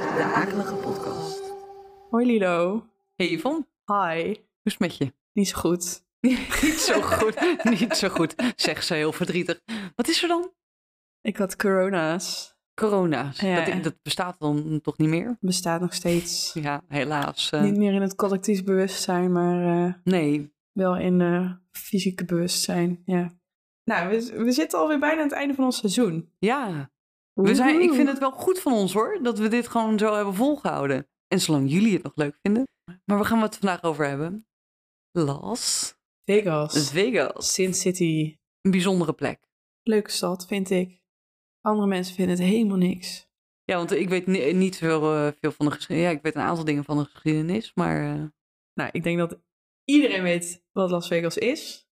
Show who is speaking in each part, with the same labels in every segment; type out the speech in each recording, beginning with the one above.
Speaker 1: de akelige podcast.
Speaker 2: Hoi Lilo.
Speaker 1: Hey Yvonne,
Speaker 2: Hi.
Speaker 1: hoe is het met je?
Speaker 2: Niet zo goed.
Speaker 1: niet zo goed, niet zo goed, zegt ze heel verdrietig. Wat is er dan?
Speaker 2: Ik had corona's.
Speaker 1: Corona,
Speaker 2: Ja.
Speaker 1: dat, dat bestaat dan toch niet meer?
Speaker 2: Bestaat nog steeds.
Speaker 1: Ja, helaas. eh,
Speaker 2: Niet meer in het collectief bewustzijn, maar eh,
Speaker 1: nee,
Speaker 2: wel in eh fysieke bewustzijn. Ja. Nou, we, we zitten alweer bijna aan het einde van ons seizoen.
Speaker 1: ja. We zijn, ik vind het wel goed van ons hoor, dat we dit gewoon zo hebben volgehouden. En zolang jullie het nog leuk vinden. Maar we gaan het vandaag over hebben. Las
Speaker 2: Vegas.
Speaker 1: Vegas.
Speaker 2: Sin City.
Speaker 1: Een bijzondere plek.
Speaker 2: Leuke stad, vind ik. Andere mensen vinden het helemaal niks.
Speaker 1: Ja, want ik weet ni- niet veel, eh, veel van de geschiedenis. Ja, ik weet een aantal dingen van de geschiedenis, maar eh,
Speaker 2: Nou, ik denk dat iedereen weet wat Las Vegas is.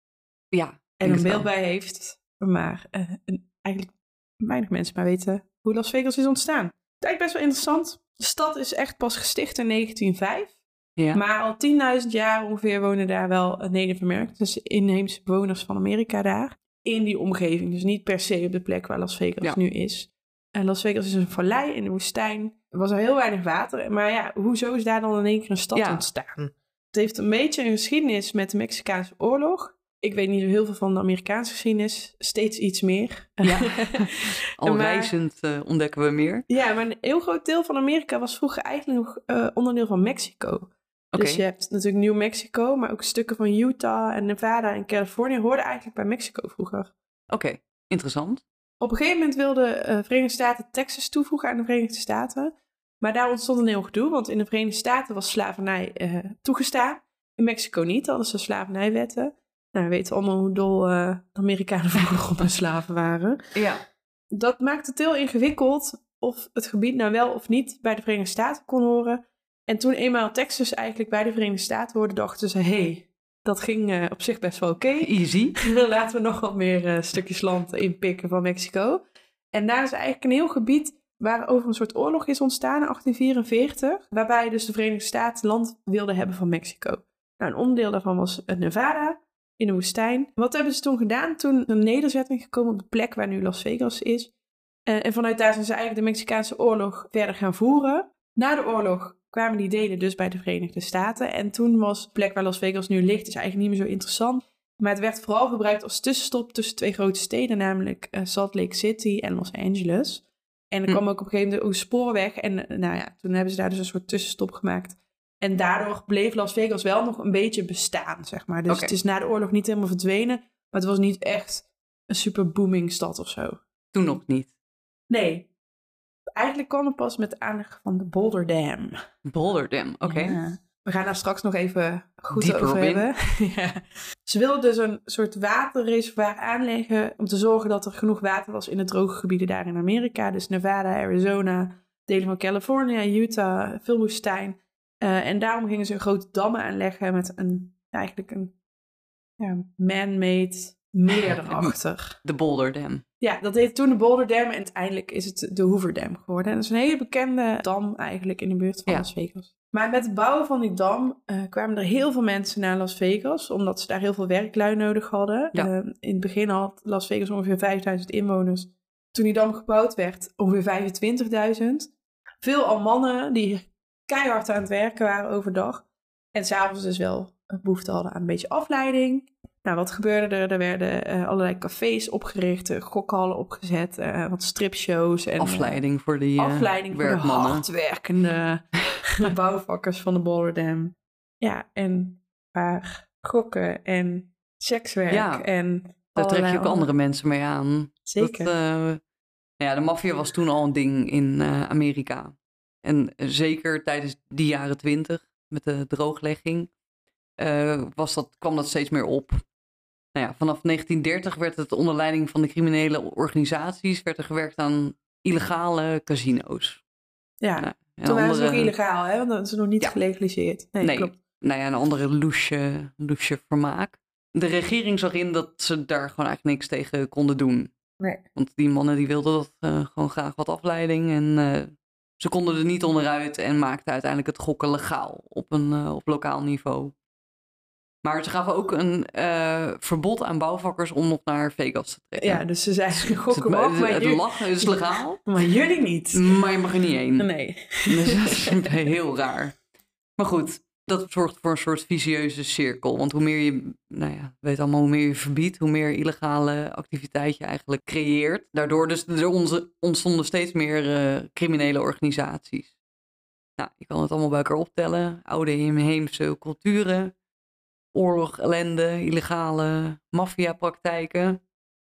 Speaker 1: ja.
Speaker 2: En een beeld bij heeft. Maar een- eigenlijk weinig mensen maar weten hoe Las Vegas is ontstaan. Het is eigenlijk best wel interessant. De stad is echt pas gesticht in 1905.
Speaker 1: Ja.
Speaker 2: Maar al 10.000 jaar ongeveer wonen daar wel eh, Native Americans. Dus inheemse bewoners van Amerika daar. In die omgeving. Dus niet per se op de plek waar Las Vegas
Speaker 1: Ja.
Speaker 2: nu is. En Las Vegas is een vallei in de woestijn. Er was al heel weinig water. Maar ja, hoezo is daar dan in één keer een stad
Speaker 1: Ja.
Speaker 2: ontstaan? Het heeft een beetje een geschiedenis met de Mexicaanse oorlog. Ik weet niet zo heel veel van de Amerikaanse geschiedenis. Steeds iets meer.
Speaker 1: Ja. Al
Speaker 2: Maar-
Speaker 1: reizend eh, ontdekken we meer.
Speaker 2: Ja, maar een heel groot deel van Amerika was vroeger eigenlijk nog eh, onderdeel van Mexico. Dus je hebt natuurlijk New Mexico, maar ook stukken van Utah en Nevada en Californië hoorden eigenlijk bij Mexico vroeger.
Speaker 1: Oké, interessant.
Speaker 2: Op een gegeven moment wilden de Verenigde Staten Texas toevoegen aan de Verenigde Staten. Maar daar ontstond een heel gedoe, want in de Verenigde Staten was slavernij eh, toegestaan. In Mexico niet, hadden ze slavernijwetten. Nou, we weten allemaal hoe dol eh, de Amerikanen vroeger op hun slaven waren.
Speaker 1: Ja.
Speaker 2: Dat maakt het heel ingewikkeld of het gebied nou wel of niet bij de Verenigde Staten kon horen. En toen eenmaal Texas eigenlijk bij de Verenigde Staten hoorde, dachten ze, hey, dat ging eh, op zich best wel oké.
Speaker 1: Easy.
Speaker 2: Laten we nog wat meer eh, stukjes land inpikken van Mexico. En daar is eigenlijk een heel gebied waar over een soort oorlog is ontstaan in 1844. Waarbij dus de Verenigde Staten land wilden hebben van Mexico. Nou, een onderdeel daarvan was eh, Nevada in de woestijn. Wat hebben ze toen gedaan? Toen een nederzetting gekomen op de plek waar nu Las Vegas is. Eh, en vanuit daar zijn ze eigenlijk de Mexicaanse oorlog verder gaan voeren. Na de oorlog kwamen die delen dus bij de Verenigde Staten. En toen was de plek waar Las Vegas nu ligt, is eigenlijk niet meer zo interessant. Maar het werd vooral gebruikt als tussenstop tussen twee grote steden, namelijk eh, Salt Lake City en Los Angeles. En er
Speaker 1: Hm.
Speaker 2: kwam ook op een gegeven moment een spoorweg. En eh, nou ja, toen hebben ze daar dus een soort tussenstop gemaakt. En daardoor bleef Las Vegas wel nog een beetje bestaan, zeg maar. Dus het is na de oorlog niet helemaal verdwenen. Maar het was niet echt een super booming stad of zo.
Speaker 1: Toen nog niet.
Speaker 2: Nee. Eigenlijk kwam het pas met de aanleg van de Boulder Dam.
Speaker 1: Boulder Dam, oké.
Speaker 2: Ja. We gaan daar straks nog even goed
Speaker 1: Dieper
Speaker 2: over hebben. ja. Ze wilden dus een soort waterreservoir aanleggen om te zorgen dat er genoeg water was in de droge gebieden daar in Amerika. Dus Nevada, Arizona, delen van Californië, Utah, veel woestijn. Eh, en daarom gingen ze een grote dam aanleggen met een, ja, eigenlijk een ja, man-made meer erachter.
Speaker 1: De Boulder Dam.
Speaker 2: Ja, dat heette toen de Boulder Dam en uiteindelijk is het de Hoover Dam geworden. En dat is een hele bekende dam eigenlijk in de buurt van
Speaker 1: Ja.
Speaker 2: Las Vegas. Maar met het bouwen van die dam eh, kwamen er heel veel mensen naar Las Vegas, omdat ze daar heel veel werklui nodig hadden.
Speaker 1: Ja.
Speaker 2: Eh, in het begin had Las Vegas ongeveer 5000 inwoners. Toen die dam gebouwd werd, ongeveer 25.000. Veel al mannen die keihard aan het werken waren overdag. En s'avonds dus wel behoefte hadden aan een beetje afleiding. Nou, wat gebeurde er? Er werden eh, allerlei cafés opgericht, eh, gokhallen opgezet, eh, wat stripshows. En,
Speaker 1: Afleiding voor die
Speaker 2: afleiding voor de hardwerkende bouwvakkers van de Boulder Dam. Ja, en paar gokken en sekswerk.
Speaker 1: Ja,
Speaker 2: en
Speaker 1: Daar trek je ook andere mensen mee aan.
Speaker 2: Zeker.
Speaker 1: Dat, ja, de maffia was toen al een ding in Amerika. En zeker tijdens die jaren twintig, met de drooglegging, eh, was dat, kwam dat steeds meer op. Nou ja, vanaf 1930 werd het onder leiding van de criminele organisaties werd er gewerkt aan illegale casino's.
Speaker 2: Ja,
Speaker 1: Nou, en
Speaker 2: toen waren ze nog
Speaker 1: andere-
Speaker 2: illegaal, hè? want dat is nog niet
Speaker 1: Ja.
Speaker 2: gelegaliseerd. Nee,
Speaker 1: Nee.
Speaker 2: klopt.
Speaker 1: nou ja, een andere loesje, loesje vermaak. De regering zag in dat ze daar gewoon eigenlijk niks tegen konden doen.
Speaker 2: Nee.
Speaker 1: Want die mannen die wilden dat, eh, gewoon graag wat afleiding. En eh, ze konden er niet onderuit en maakten uiteindelijk het gokken legaal op een eh, op lokaal niveau. Maar ze gaven ook een eh, verbod aan bouwvakkers om nog naar Vegas te trekken.
Speaker 2: Ja, dus ze zeiden, gok
Speaker 1: het,
Speaker 2: hem af, maar,
Speaker 1: het
Speaker 2: jullie-
Speaker 1: lachen is legaal,
Speaker 2: maar jullie niet.
Speaker 1: maar je mag er niet heen.
Speaker 2: Nee.
Speaker 1: Dus dat is heel raar. Maar goed, dat zorgt voor een soort vicieuze cirkel. Want hoe meer je, nou ja, weet allemaal, hoe meer je verbiedt, hoe meer illegale activiteit je eigenlijk creëert. Daardoor dus er onze, ontstonden steeds meer eh, criminele organisaties. Nou, je kan het allemaal bij elkaar optellen. Oude inheemse culturen, oorlog, ellende, illegale maffiapraktijken.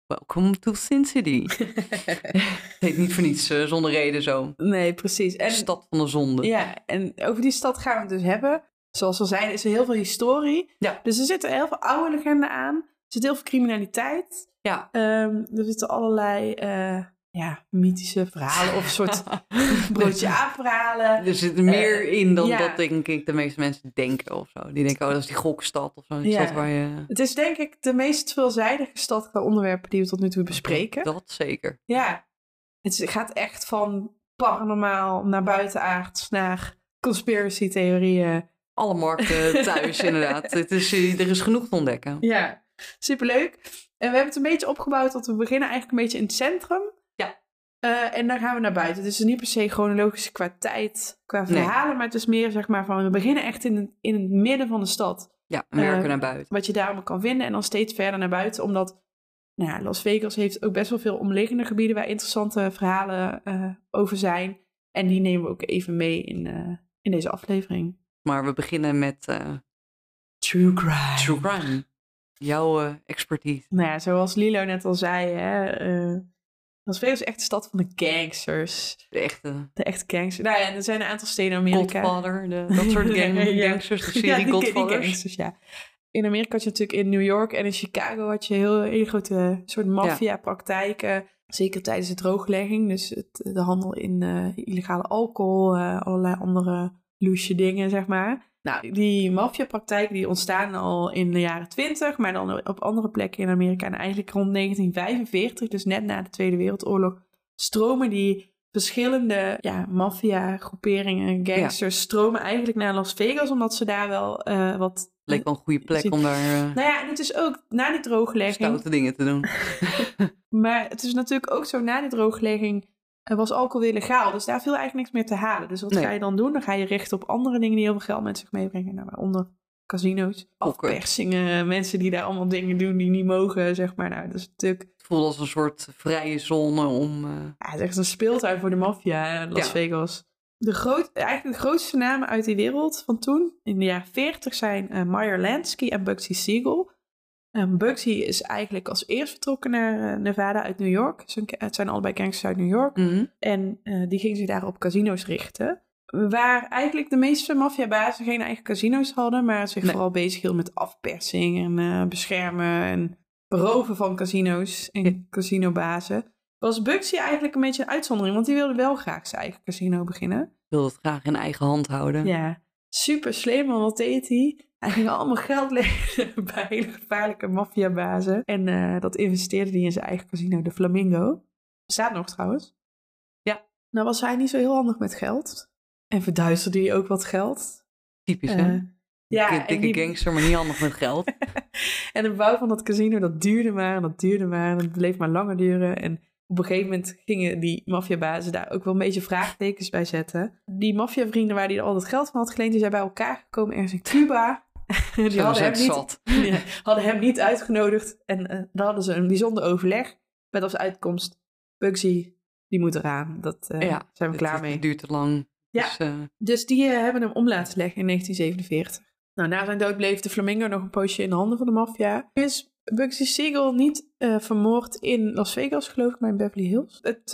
Speaker 1: Welcome to Sin City. Het heet niet voor niets eh, zonder reden zo.
Speaker 2: nee, precies. En,
Speaker 1: Stad van de zonde.
Speaker 2: ja, en over die stad gaan we het dus hebben. Zoals we al zeiden, is er heel veel historie.
Speaker 1: Ja.
Speaker 2: Dus er zitten heel veel oude legenden aan. Er zit heel veel criminaliteit.
Speaker 1: Ja.
Speaker 2: Ehm, er zitten allerlei eh, ja, mythische verhalen of een soort broodje aap-verhalen.
Speaker 1: Er zit meer in dan
Speaker 2: ja.
Speaker 1: dat denk ik de meeste mensen denken of zo. Die denken, oh dat is die gokstad of zo.
Speaker 2: Ja.
Speaker 1: stad waar je...
Speaker 2: Het is denk ik de meest veelzijdige stad qua onderwerpen die we tot nu toe bespreken.
Speaker 1: Dat zeker.
Speaker 2: Ja, het gaat echt van paranormaal naar buitenaards naar conspiracy theorieën.
Speaker 1: Alle markten thuis inderdaad. Het is, eh, er is genoeg te ontdekken.
Speaker 2: Ja, superleuk. En we hebben het een beetje opgebouwd dat we beginnen eigenlijk een beetje in het centrum.
Speaker 1: Ja.
Speaker 2: Eh, en dan gaan we naar buiten. Dus het is niet per se chronologisch qua tijd, qua
Speaker 1: Nee.
Speaker 2: verhalen, maar het is meer zeg maar van we beginnen echt in het, in het midden van de stad.
Speaker 1: Ja, werken
Speaker 2: Eh,
Speaker 1: naar buiten.
Speaker 2: Wat je daar allemaal kan vinden en dan steeds verder naar buiten, omdat nou ja, Las Vegas heeft ook best wel veel omliggende gebieden waar interessante verhalen over zijn. En die nemen we ook even mee in, in deze aflevering.
Speaker 1: Maar we beginnen met eh,
Speaker 2: True crime.
Speaker 1: true crime. Jouw eh, expertise.
Speaker 2: Nou ja, zoals Lilo net al zei, hè, eh, Las Vegas is echt de stad van de gangsters.
Speaker 1: De echte
Speaker 2: De echte gangsters. Nou ja, er zijn een aantal steden in Amerika.
Speaker 1: Godfather. De, dat soort gang,
Speaker 2: Ja.
Speaker 1: gangsters. De
Speaker 2: Ja,
Speaker 1: serie
Speaker 2: die
Speaker 1: Godfathers.
Speaker 2: gangsters, ja. In Amerika had je natuurlijk in New York en in Chicago had je heel, hele grote soort maffia-praktijken. Zeker tijdens de drooglegging. Dus het, de handel in illegale alcohol, allerlei andere loesje dingen, zeg maar. Nou, die maffiapraktijken die ontstaan al in de jaren 20, maar dan op andere plekken in Amerika. En eigenlijk rond 1945, dus net na de Tweede Wereldoorlog, stromen die verschillende ja, maffia-groeperingen, gangsters, stromen eigenlijk naar Las Vegas, omdat ze daar wel eh, wat...
Speaker 1: Leek wel een goede plek om daar eh,
Speaker 2: Nou ja, en het is ook na die drooglegging,
Speaker 1: stoute dingen te doen.
Speaker 2: maar het is natuurlijk ook zo, na die drooglegging was alcohol weer legaal. Dus daar viel eigenlijk niks meer te halen. Dus wat
Speaker 1: Nee.
Speaker 2: ga je dan doen? Dan ga je richten op andere dingen die heel veel geld met zich meebrengen. Nou, waaronder casino's, afpersingen, mensen die daar allemaal dingen doen die niet mogen, zeg maar. Nou, dat is natuurlijk...
Speaker 1: Het voelde als een soort vrije zone om... eh,
Speaker 2: Ja, het is echt een speeltuin voor de maffia, Las
Speaker 1: Ja.
Speaker 2: Vegas. De groot, eigenlijk de grootste namen uit die wereld van toen, in de jaren 40, zijn eh Meyer Lansky en Bugsy Siegel. En Bugsy is eigenlijk als eerst vertrokken naar eh, Nevada uit New York. Zijn- Het zijn allebei gangsters uit New York.
Speaker 1: mhm.
Speaker 2: En eh, die ging zich daar op casino's richten. Waar eigenlijk de meeste maffiabazen geen eigen casino's hadden, maar zich
Speaker 1: Nee.
Speaker 2: vooral bezig hielden met afpersing en eh, beschermen en beroven van casino's en casinobazen. Was Bugsy eigenlijk een beetje een uitzondering, want die wilde wel graag zijn eigen casino beginnen.
Speaker 1: Ik wil het graag in eigen hand houden.
Speaker 2: Ja, super slim, want wat deed hij? Hij ging allemaal geld leggen bij hele gevaarlijke maffiabazen. En eh, dat investeerde hij in zijn eigen casino, de Flamingo. Bestaat nog trouwens.
Speaker 1: Ja.
Speaker 2: Nou was hij niet zo heel handig met geld. En verduisterde hij ook wat geld.
Speaker 1: Typisch,
Speaker 2: Eh,
Speaker 1: hè?
Speaker 2: ja,
Speaker 1: Dikke,
Speaker 2: en,
Speaker 1: dikke
Speaker 2: die-
Speaker 1: gangster, maar niet handig met geld.
Speaker 2: en de bouw van dat casino, dat duurde maar en dat duurde maar. En het bleef maar langer duren. En op een gegeven moment gingen die maffiabazen daar ook wel een beetje vraagtekens bij zetten. Die maffiavrienden waar hij al dat geld van had geleend, die zijn bij elkaar gekomen ergens in Cuba. die hadden hem, niet, ja, hadden hem niet uitgenodigd. En eh, dan hadden ze een bijzonder overleg met als uitkomst Bugsy, die moet eraan. Dat eh,
Speaker 1: Ja,
Speaker 2: zijn we
Speaker 1: Het-
Speaker 2: klaar
Speaker 1: het
Speaker 2: mee.
Speaker 1: duurt te lang.
Speaker 2: Ja.
Speaker 1: Dus, eh,
Speaker 2: Dus die hebben hem om laten leggen in 1947. Nou, na zijn dood bleef de Flamingo nog een poosje in de handen van de maffia. Is Bugsy Siegel niet vermoord in Las Vegas, geloof ik, maar in Beverly Hills. Het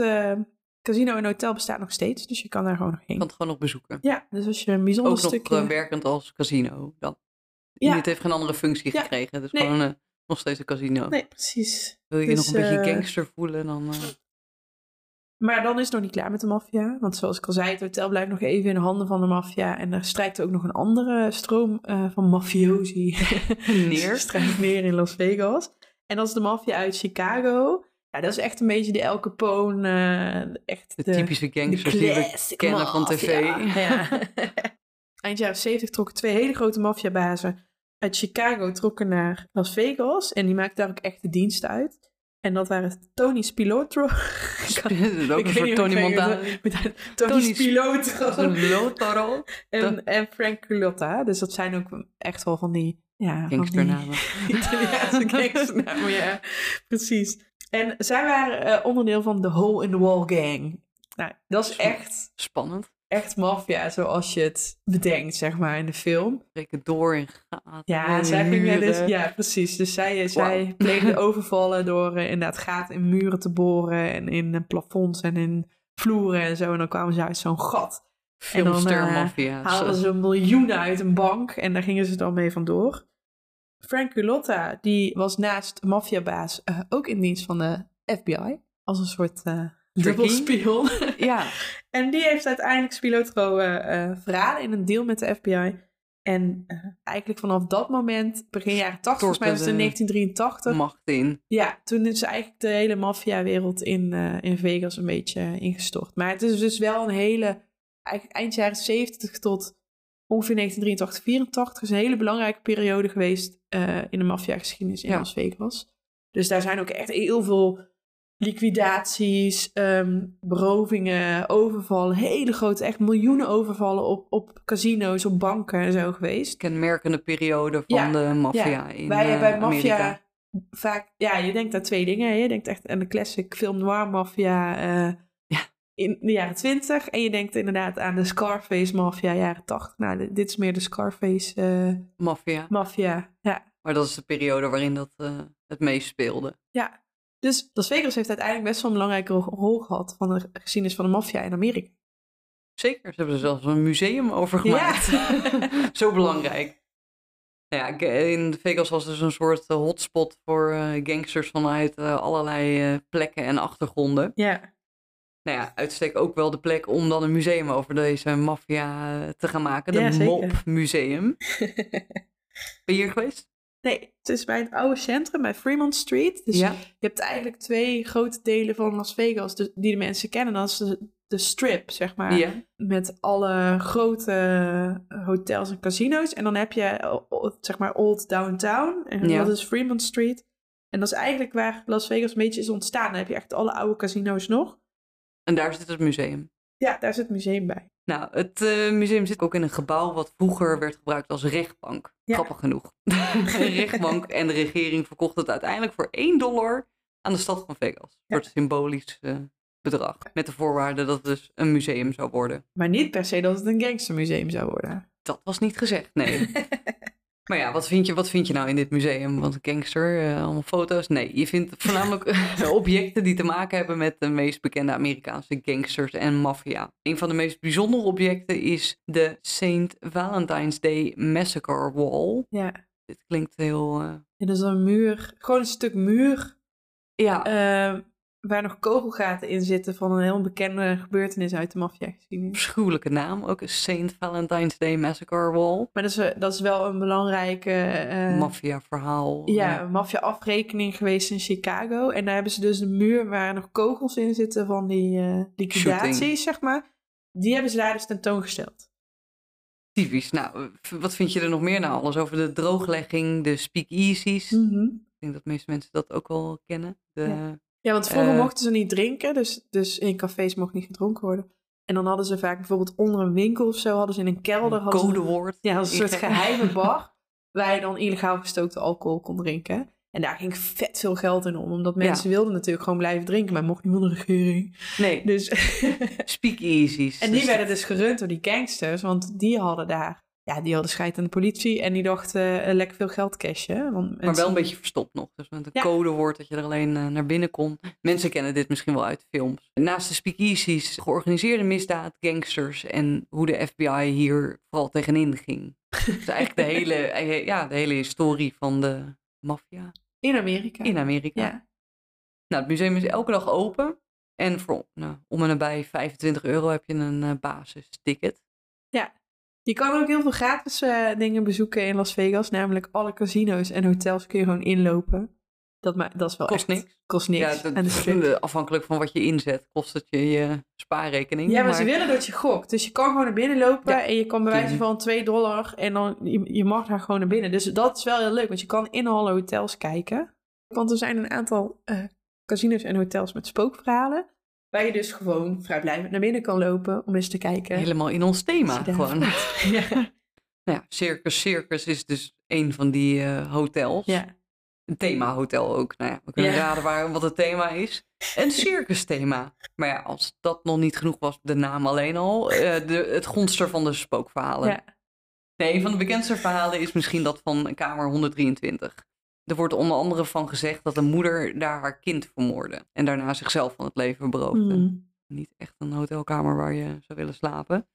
Speaker 2: casino en hotel bestaat nog steeds, dus je kan daar gewoon nog
Speaker 1: je
Speaker 2: heen.
Speaker 1: kan het gewoon nog bezoeken.
Speaker 2: Ja, dus als je een bijzonder
Speaker 1: Ook nog
Speaker 2: stukje...
Speaker 1: eh, werkend als casino. Dan.
Speaker 2: Ja.
Speaker 1: Het heeft geen andere functie
Speaker 2: Ja.
Speaker 1: gekregen. Het is
Speaker 2: Nee.
Speaker 1: gewoon eh, nog steeds een casino.
Speaker 2: Nee, precies.
Speaker 1: Wil je
Speaker 2: Dus,
Speaker 1: nog een beetje
Speaker 2: eh,
Speaker 1: gangster voelen, dan... eh,
Speaker 2: Maar dan is het nog niet klaar met de maffia. Want zoals ik al zei, het hotel blijft nog even in de handen van de maffia. En er strijkt ook nog een andere stroom van mafiosi
Speaker 1: Neer.
Speaker 2: strijkt neer in Las Vegas. En dat is de maffia uit Chicago. Ja, dat is echt een beetje de El Capone. echt
Speaker 1: de, typische
Speaker 2: de
Speaker 1: gangsters die we kennen van tv.
Speaker 2: Ja. Eind jaren 70 trokken twee hele grote maffiabazen uit Chicago trokken naar Las Vegas. En die maakten daar ook echt de dienst uit. En dat waren Tony Spilotro.
Speaker 1: Dat is ook een soort Tony Montana.
Speaker 2: Tony,
Speaker 1: Tony
Speaker 2: Spilotro. En, en Frank Culotta. Dus dat zijn ook echt wel van die... Ja,
Speaker 1: Gangsternamen.
Speaker 2: Italiaanse gangsternamen, ja. Precies. En zij waren eh, onderdeel van de Hole in the Wall Gang. Nou, dat is echt,
Speaker 1: Spannend.
Speaker 2: Echt maffia, zoals je het bedenkt, zeg maar, in de film.
Speaker 1: Breken door in gaten.
Speaker 2: Ja, zij gingen dus, ja, precies. Dus zij, zij
Speaker 1: Wauw.
Speaker 2: pleegden overvallen door eh, inderdaad gaten in muren te boren en in eh, plafonds en in vloeren en zo. En dan kwamen ze uit zo'n gat. En dan,
Speaker 1: Filmster
Speaker 2: eh. Haalden ze miljoenen uit een bank en daar gingen ze dan mee vandoor. Frank Culotta, die was naast maffiabaas ook in dienst van de FBI. Als een soort dubbelspion.
Speaker 1: Ja,
Speaker 2: En die heeft uiteindelijk Spilotro eh, eh, verraden in een deal met de FBI. En eh, eigenlijk vanaf dat moment, begin jaren 80, volgens mij was het in
Speaker 1: Stortte
Speaker 2: 1983.
Speaker 1: macht in.
Speaker 2: Ja, toen is eigenlijk de hele maffiawereld in, eh, in Vegas een beetje ingestort. Maar het is dus wel een hele, eigenlijk eind jaren 70 tot ongeveer 1983, 84 is een hele belangrijke periode geweest in de maffiageschiedenis in
Speaker 1: Ja.
Speaker 2: Las Vegas. Dus daar zijn ook echt heel veel liquidaties, ehm, berovingen, overvallen, hele grote, echt miljoenen overvallen op, op casino's, op banken en zo geweest.
Speaker 1: Kenmerkende periode van
Speaker 2: Ja,
Speaker 1: de maffia in
Speaker 2: Wij
Speaker 1: eh,
Speaker 2: bij
Speaker 1: Amerika.
Speaker 2: maffia vaak, ja, je denkt aan twee dingen. hè. Je denkt echt aan de classic film noir maffia eh,
Speaker 1: Ja.
Speaker 2: in de jaren twintig. En je denkt inderdaad aan de Scarface maffia jaren tachtig. Nou, di- dit is meer de Scarface eh
Speaker 1: Maffia.
Speaker 2: maffia. Ja.
Speaker 1: Maar dat is de periode waarin dat het meest speelde.
Speaker 2: ja. Dus Las Vegas heeft uiteindelijk best wel een belangrijke ro- rol gehad van de geschiedenis van de maffia in Amerika.
Speaker 1: Zeker, ze hebben er zelfs een museum over gemaakt. Zo belangrijk. Nou ja, in Vegas was dus een soort eh, hotspot voor eh, gangsters vanuit eh, allerlei plekken en achtergronden.
Speaker 2: Ja.
Speaker 1: Nou ja, uitstek ook wel de plek om dan een museum over deze maffia te gaan maken. De
Speaker 2: Ja.
Speaker 1: Mop Museum. Ben je hier geweest?
Speaker 2: Nee, het is bij het oude centrum, bij Fremont Street. Dus
Speaker 1: ja.
Speaker 2: Je hebt eigenlijk twee grote delen van Las Vegas dus- die de mensen kennen. Dat is de, de strip, zeg maar.
Speaker 1: ja.
Speaker 2: Met alle grote hotels en casino's. En dan heb je, eh, zeg maar, Old Downtown. En
Speaker 1: Ja.
Speaker 2: dat is Fremont Street. En dat is eigenlijk waar Las Vegas een beetje is ontstaan. Dan heb je echt alle oude casino's nog.
Speaker 1: En daar zit het museum.
Speaker 2: Ja, daar zit het museum bij.
Speaker 1: Nou, het eh, museum zit ook in een gebouw wat vroeger werd gebruikt als rechtbank.
Speaker 2: Ja.
Speaker 1: Grappig genoeg. een rechtbank en de regering verkocht het uiteindelijk voor 1 dollar aan de stad van Vegas. Voor het symbolisch eh, bedrag. Met de voorwaarde dat het dus een museum zou worden.
Speaker 2: Maar niet per se dat het een gangstermuseum zou worden.
Speaker 1: Dat was niet gezegd, nee. maar ja, wat vind, je, wat vind je nou in dit museum? Want gangster, eh, allemaal foto's? Nee, je vindt voornamelijk objecten die te maken hebben met de meest bekende Amerikaanse gangsters en maffia. Een van de meest bijzondere objecten is de St. Valentine's Day Massacre Wall.
Speaker 2: ja.
Speaker 1: Dit klinkt heel...
Speaker 2: dat is een muur, gewoon een stuk muur
Speaker 1: ja,
Speaker 2: eh, waar nog kogelgaten in zitten van een heel bekende gebeurtenis uit de maffia-geschiedenis.
Speaker 1: afschuwelijke naam. Ook een St. Valentine's Day Massacre Wall.
Speaker 2: Maar dat is, eh, dat is wel een belangrijke eh,
Speaker 1: Maffia verhaal.
Speaker 2: ja, maffia-afrekening geweest in Chicago. En daar hebben ze dus een muur waar nog kogels in zitten van die eh liquidaties,
Speaker 1: Shooting.
Speaker 2: zeg maar. Die hebben ze daar dus tentoongesteld.
Speaker 1: Typisch. Nou, wat vind je er nog meer nou alles over de drooglegging, de speakeasies? Ik denk dat de meeste mensen dat ook wel kennen. De,
Speaker 2: Ja. Ja, want vroeger
Speaker 1: Eh.
Speaker 2: mochten ze niet drinken, dus, dus in cafés mocht niet gedronken worden. En dan hadden ze vaak bijvoorbeeld onder een winkel of zo, hadden ze in een kelder... hadden ze-
Speaker 1: codewoord.
Speaker 2: Ja, een soort geheime bar waar je dan illegaal gestookte alcohol kon drinken. En daar ging vet veel geld in om, omdat mensen wilden natuurlijk gewoon blijven drinken, maar mocht niet van de regering.
Speaker 1: Nee,
Speaker 2: Dus
Speaker 1: speakeasies.
Speaker 2: en die
Speaker 1: Dus
Speaker 2: werden dus gerund door die gangsters, want die hadden daar, ja, die hadden scheid aan de politie en die dachten eh, lekker veel geld cashen. Want
Speaker 1: Maar wel een beetje verstopt nog. Dus met een
Speaker 2: Ja.
Speaker 1: codewoord dat je er alleen eh, naar binnen kon. Mensen kennen dit misschien wel uit films. Naast de speakeasies, georganiseerde misdaad, gangsters en hoe de FBI hier vooral tegenin ging. Dus eigenlijk de hele, eh, ja, de hele historie van de maffia
Speaker 2: In Amerika.
Speaker 1: in Amerika.
Speaker 2: Ja.
Speaker 1: Nou, het museum is elke dag open. En voor nou, om en nabij 25 euro heb je een eh, basisticket.
Speaker 2: Je kan ook heel veel gratis eh, dingen bezoeken in Las Vegas, namelijk alle casino's en hotels kun je gewoon inlopen. Dat, ma- dat is wel
Speaker 1: Kost
Speaker 2: echt...
Speaker 1: niks.
Speaker 2: Kost niks.
Speaker 1: Ja, dat- afhankelijk van wat je inzet, kost het je je spaarrekening.
Speaker 2: Ja, maar, ze willen dat je gokt. Dus je kan gewoon naar binnen lopen
Speaker 1: Ja.
Speaker 2: en je kan bij wijze van 2 dollar en dan je, je mag daar gewoon naar binnen. Dus dat is wel heel leuk, want je kan in alle hotels kijken. Want er zijn een aantal eh, casinos en hotels met spookverhalen. Waar je dus gewoon vrijblijvend naar binnen kan lopen om eens te kijken.
Speaker 1: Helemaal in ons thema gewoon.
Speaker 2: ja.
Speaker 1: Nou ja, Circus Circus is dus een van die eh, hotels.
Speaker 2: ja.
Speaker 1: Een themahotel ook. Nou ja, we kunnen
Speaker 2: Ja.
Speaker 1: raden waar, wat het thema is. Een circus thema. Maar ja, als dat nog niet genoeg was, de naam alleen al. eh, de, het gonster van de spookverhalen.
Speaker 2: Ja.
Speaker 1: Nee, een van de bekendste verhalen is misschien dat van kamer 123. Er wordt onder andere van gezegd dat een moeder daar haar kind vermoordde. En daarna zichzelf van het leven beroofde.
Speaker 2: Mm.
Speaker 1: Niet echt een hotelkamer waar je zou willen slapen.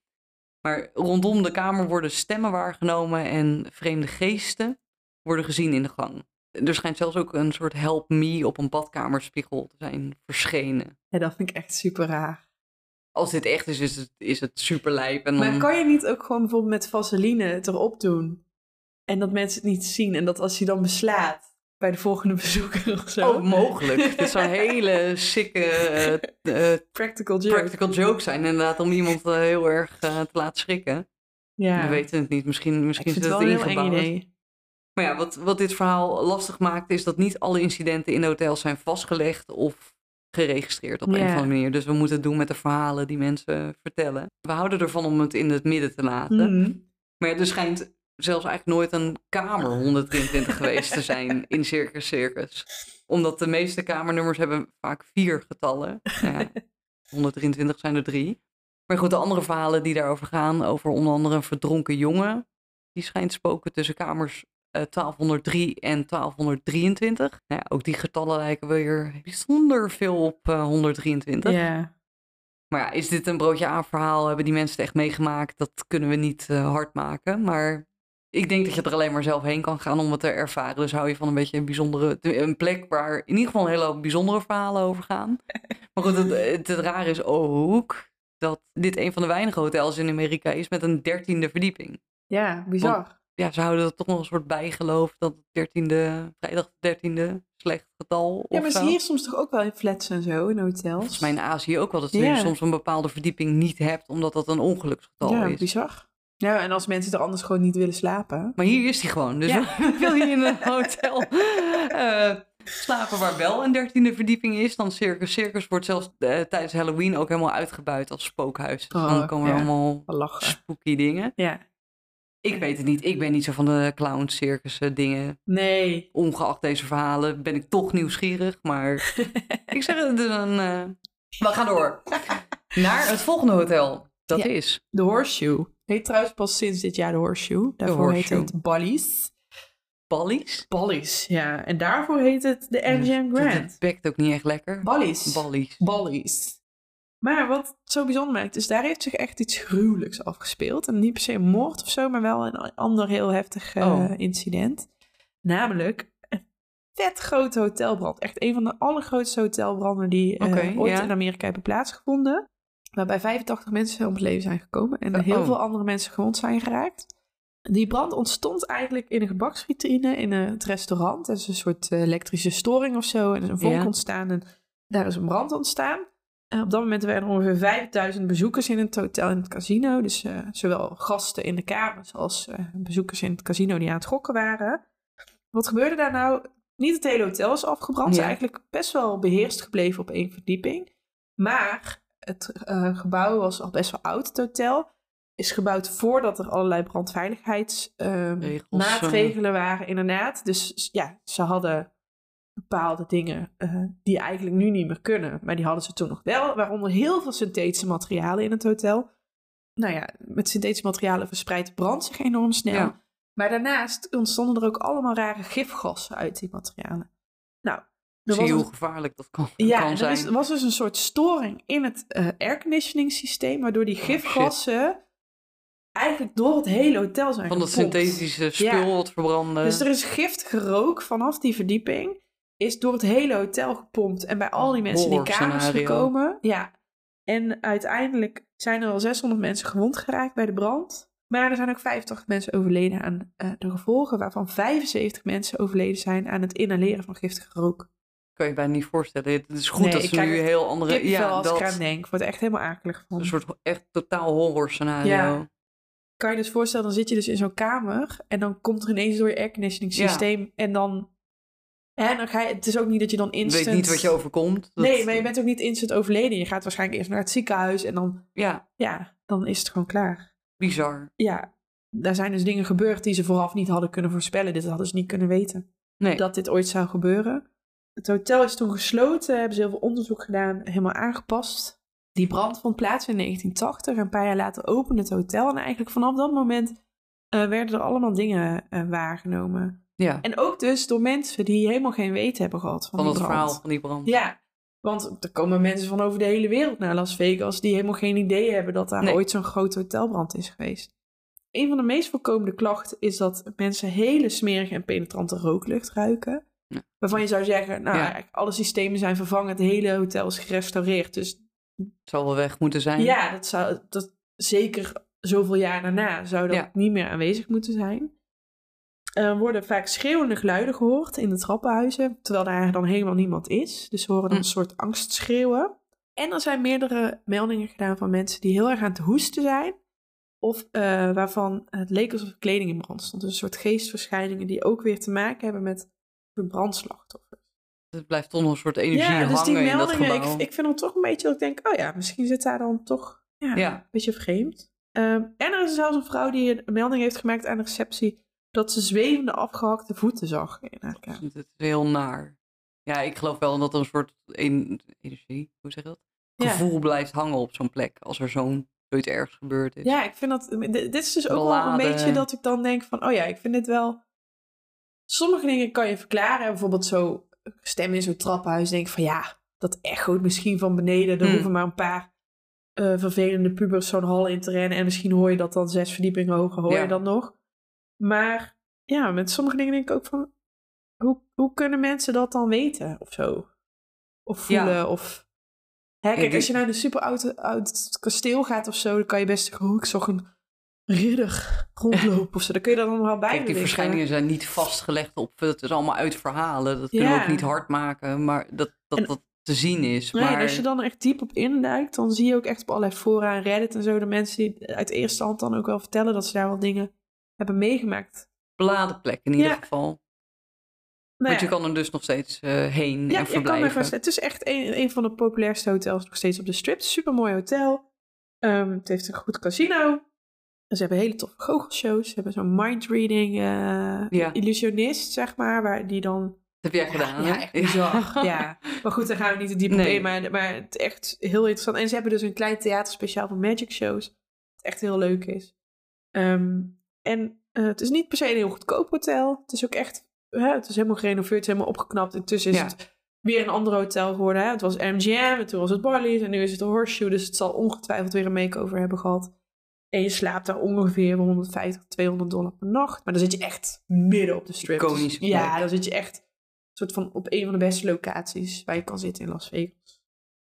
Speaker 1: Maar rondom de kamer worden stemmen waargenomen en vreemde geesten worden gezien in de gang. Er schijnt zelfs ook een soort help me op een badkamerspiegel te zijn verschenen.
Speaker 2: ja, dat vind ik echt super raar.
Speaker 1: Als dit echt is, is het, is het super lijp. En dan...
Speaker 2: Maar kan je niet ook gewoon bijvoorbeeld met vaseline het erop doen? En dat mensen het niet zien. En dat als je dan beslaat bij de volgende bezoeker of zo.
Speaker 1: Oh, mogelijk. Dit zou een hele sikke eh, eh,
Speaker 2: Practical joke.
Speaker 1: practical joke zijn. Inderdaad, om iemand eh, heel erg te laten schrikken.
Speaker 2: ja.
Speaker 1: We weten het niet. Misschien, misschien zit
Speaker 2: het
Speaker 1: het ingebouwd.
Speaker 2: idee.
Speaker 1: Maar ja, wat, wat dit verhaal lastig maakt, is dat niet alle incidenten in de hotels zijn vastgelegd of geregistreerd op een of andere manier. Dus we moeten het doen met de verhalen die mensen vertellen. We houden ervan om het in het midden te laten.
Speaker 2: Mhm.
Speaker 1: Maar er schijnt zelfs eigenlijk nooit een kamer 123 geweest te zijn in Circus Circus. Omdat de meeste kamernummers hebben vaak vier getallen. Nou Ja, 123 zijn er drie. Maar goed, de andere verhalen die daarover gaan, over onder andere een verdronken jongen, die schijnt spoken tussen kamers eh, 1203 en 1223. Nou ja, ook die getallen lijken weer bijzonder veel op eh, 123.
Speaker 2: Ja.
Speaker 1: Maar ja, is dit een broodje aan verhaal? Hebben die mensen het echt meegemaakt? Dat kunnen we niet eh, hard maken. Maar ik denk dat je er alleen maar zelf heen kan gaan om het te ervaren. Dus hou je van een beetje een bijzondere... Een plek waar in ieder geval een hele hoop bijzondere verhalen over gaan. Maar goed, het, het, het rare is ook dat dit een van de weinige hotels in Amerika is met een dertiende verdieping.
Speaker 2: ja, bizar.
Speaker 1: Ja, ze houden er toch nog een soort bijgeloof dat het dertiende, vrijdag dertiende slecht getal
Speaker 2: ja, maar zie je soms toch ook wel in flats en zo, in hotels?
Speaker 1: Volgens mij in Azië ook wel dat je
Speaker 2: Ja.
Speaker 1: soms een bepaalde verdieping niet hebt, omdat dat een ongeluksgetal
Speaker 2: ja,
Speaker 1: is.
Speaker 2: bizar. Ja, en als mensen er anders gewoon niet willen slapen.
Speaker 1: Maar hier is die gewoon. Dus
Speaker 2: Ja.
Speaker 1: wil je in een hotel eh, slapen waar wel een dertiende verdieping is, dan Circus Circus wordt zelfs eh, tijdens Halloween ook helemaal uitgebuit als spookhuis. Dus
Speaker 2: Oh,
Speaker 1: dan komen er
Speaker 2: ja.
Speaker 1: allemaal
Speaker 2: Lachen.
Speaker 1: spooky dingen.
Speaker 2: Ja.
Speaker 1: Ik weet het niet. Ik ben niet zo van de clown circus eh, dingen.
Speaker 2: Nee.
Speaker 1: Ongeacht deze verhalen ben ik toch nieuwsgierig. Maar ik zeg het is een... eh, We gaan door. Naar het volgende hotel. Dat
Speaker 2: Ja.
Speaker 1: is...
Speaker 2: De Horseshoe. Heet trouwens pas sinds dit jaar de Horseshoe. Daarvoor
Speaker 1: Horseshoe.
Speaker 2: het Ballies.
Speaker 1: Ballies.
Speaker 2: Ballies, ja. En daarvoor heet het de MGM Grand.
Speaker 1: Dat bekt ook niet echt lekker.
Speaker 2: Ballies.
Speaker 1: Ballies.
Speaker 2: Ballies. Maar wat zo bijzonder maakt, is daar heeft zich echt iets gruwelijks afgespeeld. En niet per se een moord of zo, maar wel een ander heel heftig eh,
Speaker 1: Oh.
Speaker 2: incident. Namelijk een vet grote hotelbrand. Echt een van de allergrootste hotelbranden die eh, ooit
Speaker 1: ja.
Speaker 2: in Amerika hebben plaatsgevonden. Waarbij 85 mensen om het leven zijn gekomen en
Speaker 1: Oh.
Speaker 2: heel veel andere mensen gewond zijn geraakt. Die brand ontstond eigenlijk in een gebaksvitrine in het restaurant. Er is een soort eh, elektrische storing of zo. En er is een vonk
Speaker 1: Ja.
Speaker 2: ontstaan en daar is een brand ontstaan. En op dat moment waren er ongeveer 5000 bezoekers in het hotel en het casino. Dus eh, zowel gasten in de kamers als eh, bezoekers in het casino die aan het gokken waren. Wat gebeurde daar nou? Niet het hele hotel is afgebrand. Het is
Speaker 1: Ja.
Speaker 2: eigenlijk best wel beheerst gebleven op één verdieping. Maar het eh, gebouw was al best wel oud, het hotel. Is gebouwd voordat er allerlei brandveiligheidsmaatregelen
Speaker 1: eh.
Speaker 2: waren, inderdaad. Dus ja, ze hadden bepaalde dingen eh, die eigenlijk nu niet meer kunnen. Maar die hadden ze toen nog wel. Waaronder heel veel synthetische materialen in het hotel. Nou ja, met synthetische materialen verspreidt brand zich enorm snel.
Speaker 1: Ja.
Speaker 2: Maar daarnaast ontstonden er ook allemaal rare gifgassen uit die materialen. Er
Speaker 1: Zie
Speaker 2: een-
Speaker 1: hoe gevaarlijk dat kan,
Speaker 2: ja,
Speaker 1: kan zijn.
Speaker 2: er is- was dus een soort storing in het eh airconditioning systeem, waardoor die
Speaker 1: Oh,
Speaker 2: gifgassen eigenlijk door het hele hotel zijn
Speaker 1: Van dat
Speaker 2: gepompt.
Speaker 1: synthetische spul
Speaker 2: Ja.
Speaker 1: wat verbrandde.
Speaker 2: Dus er is giftige rook vanaf die verdieping, is door het hele hotel gepompt en bij al die mensen in die kamers gekomen. Ja, en uiteindelijk zijn er al 600 mensen gewond geraakt bij de brand. Maar er zijn ook 85 mensen overleden aan uh, de gevolgen, waarvan 75 mensen overleden zijn aan het inhaleren van giftige rook.
Speaker 1: Kan je bijna niet voorstellen. Het is goed nee, dat ze nu heel andere...
Speaker 2: Ik ja, als dat... ik aan denk. Word echt helemaal akelig van.
Speaker 1: Een soort echt totaal horror scenario. Ja.
Speaker 2: Kan je dus voorstellen, dan zit je dus in zo'n kamer en dan komt er ineens door je airconditioning systeem ja. en dan en dan ga je, het is ook niet dat je dan instant...
Speaker 1: Je weet niet wat je overkomt.
Speaker 2: Dat... Nee, maar je bent ook niet instant overleden. Je gaat waarschijnlijk eerst naar het ziekenhuis en dan...
Speaker 1: Ja.
Speaker 2: Ja, dan is het gewoon klaar.
Speaker 1: Bizar.
Speaker 2: Ja, daar zijn dus dingen gebeurd die ze vooraf niet hadden kunnen voorspellen. Dit hadden ze niet kunnen weten.
Speaker 1: Nee.
Speaker 2: Dat dit ooit zou gebeuren. Het hotel is toen gesloten, hebben ze heel veel onderzoek gedaan, helemaal aangepast. Die brand vond plaats in 1980. Een paar jaar later opende het hotel. En eigenlijk vanaf dat moment uh, werden er allemaal dingen uh, waargenomen.
Speaker 1: Ja.
Speaker 2: En ook dus door mensen die helemaal geen weten hebben gehad van,
Speaker 1: van
Speaker 2: die
Speaker 1: het verhaal van die brand.
Speaker 2: Ja, want er komen mensen van over de hele wereld naar Las Vegas die helemaal geen idee hebben dat daar
Speaker 1: Nee.
Speaker 2: ooit zo'n grote hotelbrand is geweest. Een van de meest voorkomende klachten is dat mensen hele smerige en penetrante rooklucht ruiken.
Speaker 1: Ja.
Speaker 2: Waarvan je zou zeggen, nou,
Speaker 1: Ja.
Speaker 2: alle systemen zijn vervangen, het hele hotel is gerestaureerd. Dus
Speaker 1: Het zal wel weg moeten zijn.
Speaker 2: ja, dat zou dat zeker zoveel jaar daarna zou dat
Speaker 1: Ja.
Speaker 2: niet meer aanwezig moeten zijn. Er worden vaak schreeuwende geluiden gehoord in de trappenhuizen, terwijl daar dan helemaal niemand is. Dus ze horen dan
Speaker 1: Hm.
Speaker 2: een soort angstschreeuwen. En er zijn meerdere meldingen gedaan van mensen die heel erg aan het hoesten zijn. Of eh, waarvan het leek alsof kleding in brand stond. Dus een soort geestverschijningen die ook weer te maken hebben met brandslachtoffers.
Speaker 1: Het blijft toch nog een soort energie
Speaker 2: Ja, dus die
Speaker 1: in dat
Speaker 2: meldingen,
Speaker 1: gebouw.
Speaker 2: ik, ik vind het toch een beetje dat ik denk, oh ja, misschien zit daar dan toch ja,
Speaker 1: Ja.
Speaker 2: een beetje vreemd. Ehm, en er is zelfs een vrouw die een melding heeft gemaakt aan de receptie dat ze zwevende afgehakte voeten zag in haar kamer.
Speaker 1: Het is heel naar. Ja, ik geloof wel dat er een soort en- energie, hoe zeg je dat?
Speaker 2: Ja.
Speaker 1: Gevoel blijft hangen op zo'n plek als er zo'n zoiets ergs gebeurd is.
Speaker 2: Ja, ik vind dat. Dit is dus ook wel een beetje dat ik dan denk van, oh ja, ik vind dit wel. Sommige dingen kan je verklaren. Bijvoorbeeld zo stemmen in zo'n trappenhuis. Denk van ja, dat echoot misschien van beneden. Er
Speaker 1: Hmm.
Speaker 2: hoeven maar een paar eh, vervelende pubers zo'n hal in te rennen. En misschien hoor je dat dan zes verdiepingen hoger, hoor
Speaker 1: Ja.
Speaker 2: je dat nog. Maar ja, met sommige dingen denk ik ook van, hoe, hoe kunnen mensen dat dan weten of zo? Of
Speaker 1: Ja.
Speaker 2: voelen of... Hè, kijk, als je naar een super oud, oud kasteel gaat of zo, dan kan je best zeggen, oh, een ridder rondlopen of zo. Dan kun je dat dan wel bij
Speaker 1: Kijk, die verschijningen zijn niet vastgelegd op, het is allemaal uit verhalen. Dat kunnen we
Speaker 2: Ja.
Speaker 1: ook niet hard maken, maar dat dat,
Speaker 2: En-
Speaker 1: dat te zien is.
Speaker 2: Nee,
Speaker 1: maar
Speaker 2: en als je dan echt diep op induikt, dan zie je ook echt op allerlei fora en Reddit en zo, de mensen die uit eerste hand dan ook wel vertellen dat ze daar wel dingen hebben meegemaakt.
Speaker 1: beladen plek in ieder
Speaker 2: Ja.
Speaker 1: geval.
Speaker 2: Nou
Speaker 1: Want je
Speaker 2: ja,
Speaker 1: kan er dus nog steeds eh, heen
Speaker 2: ja,
Speaker 1: en
Speaker 2: kan
Speaker 1: verblijven.
Speaker 2: er gewoon- het is echt een, een van de populairste hotels nog steeds op de strip. Super mooi hotel. Ehm, het heeft een goed casino. Ze hebben hele toffe goochelshows. Ze hebben zo'n mindreading
Speaker 1: Ja.
Speaker 2: illusionist, zeg maar, waar die dan
Speaker 1: Dat heb jij gedaan,
Speaker 2: Ja, bizar. ja. Maar goed, daar gaan we niet te diep
Speaker 1: Nee.
Speaker 2: in. Maar, maar het is echt heel interessant. En ze hebben dus een klein theater speciaal voor magic shows. Wat echt heel leuk is. Ehm, en eh, het is niet per se een heel goedkoop hotel. Het is ook echt... Hè, het is helemaal gerenoveerd, het is helemaal opgeknapt. Intussen is
Speaker 1: Ja.
Speaker 2: het weer een ander hotel geworden. Hè? Het was MGM, en toen was het Barley's en nu is het de Horseshoe. Dus het zal ongetwijfeld weer een makeover hebben gehad. En je slaapt daar ongeveer 150, 200 dollar per nacht. Maar dan zit je echt midden op de strip. Dus
Speaker 1: Iconische
Speaker 2: ja, dan zit je echt soort van op een van de beste locaties waar je kan zitten in Las Vegas.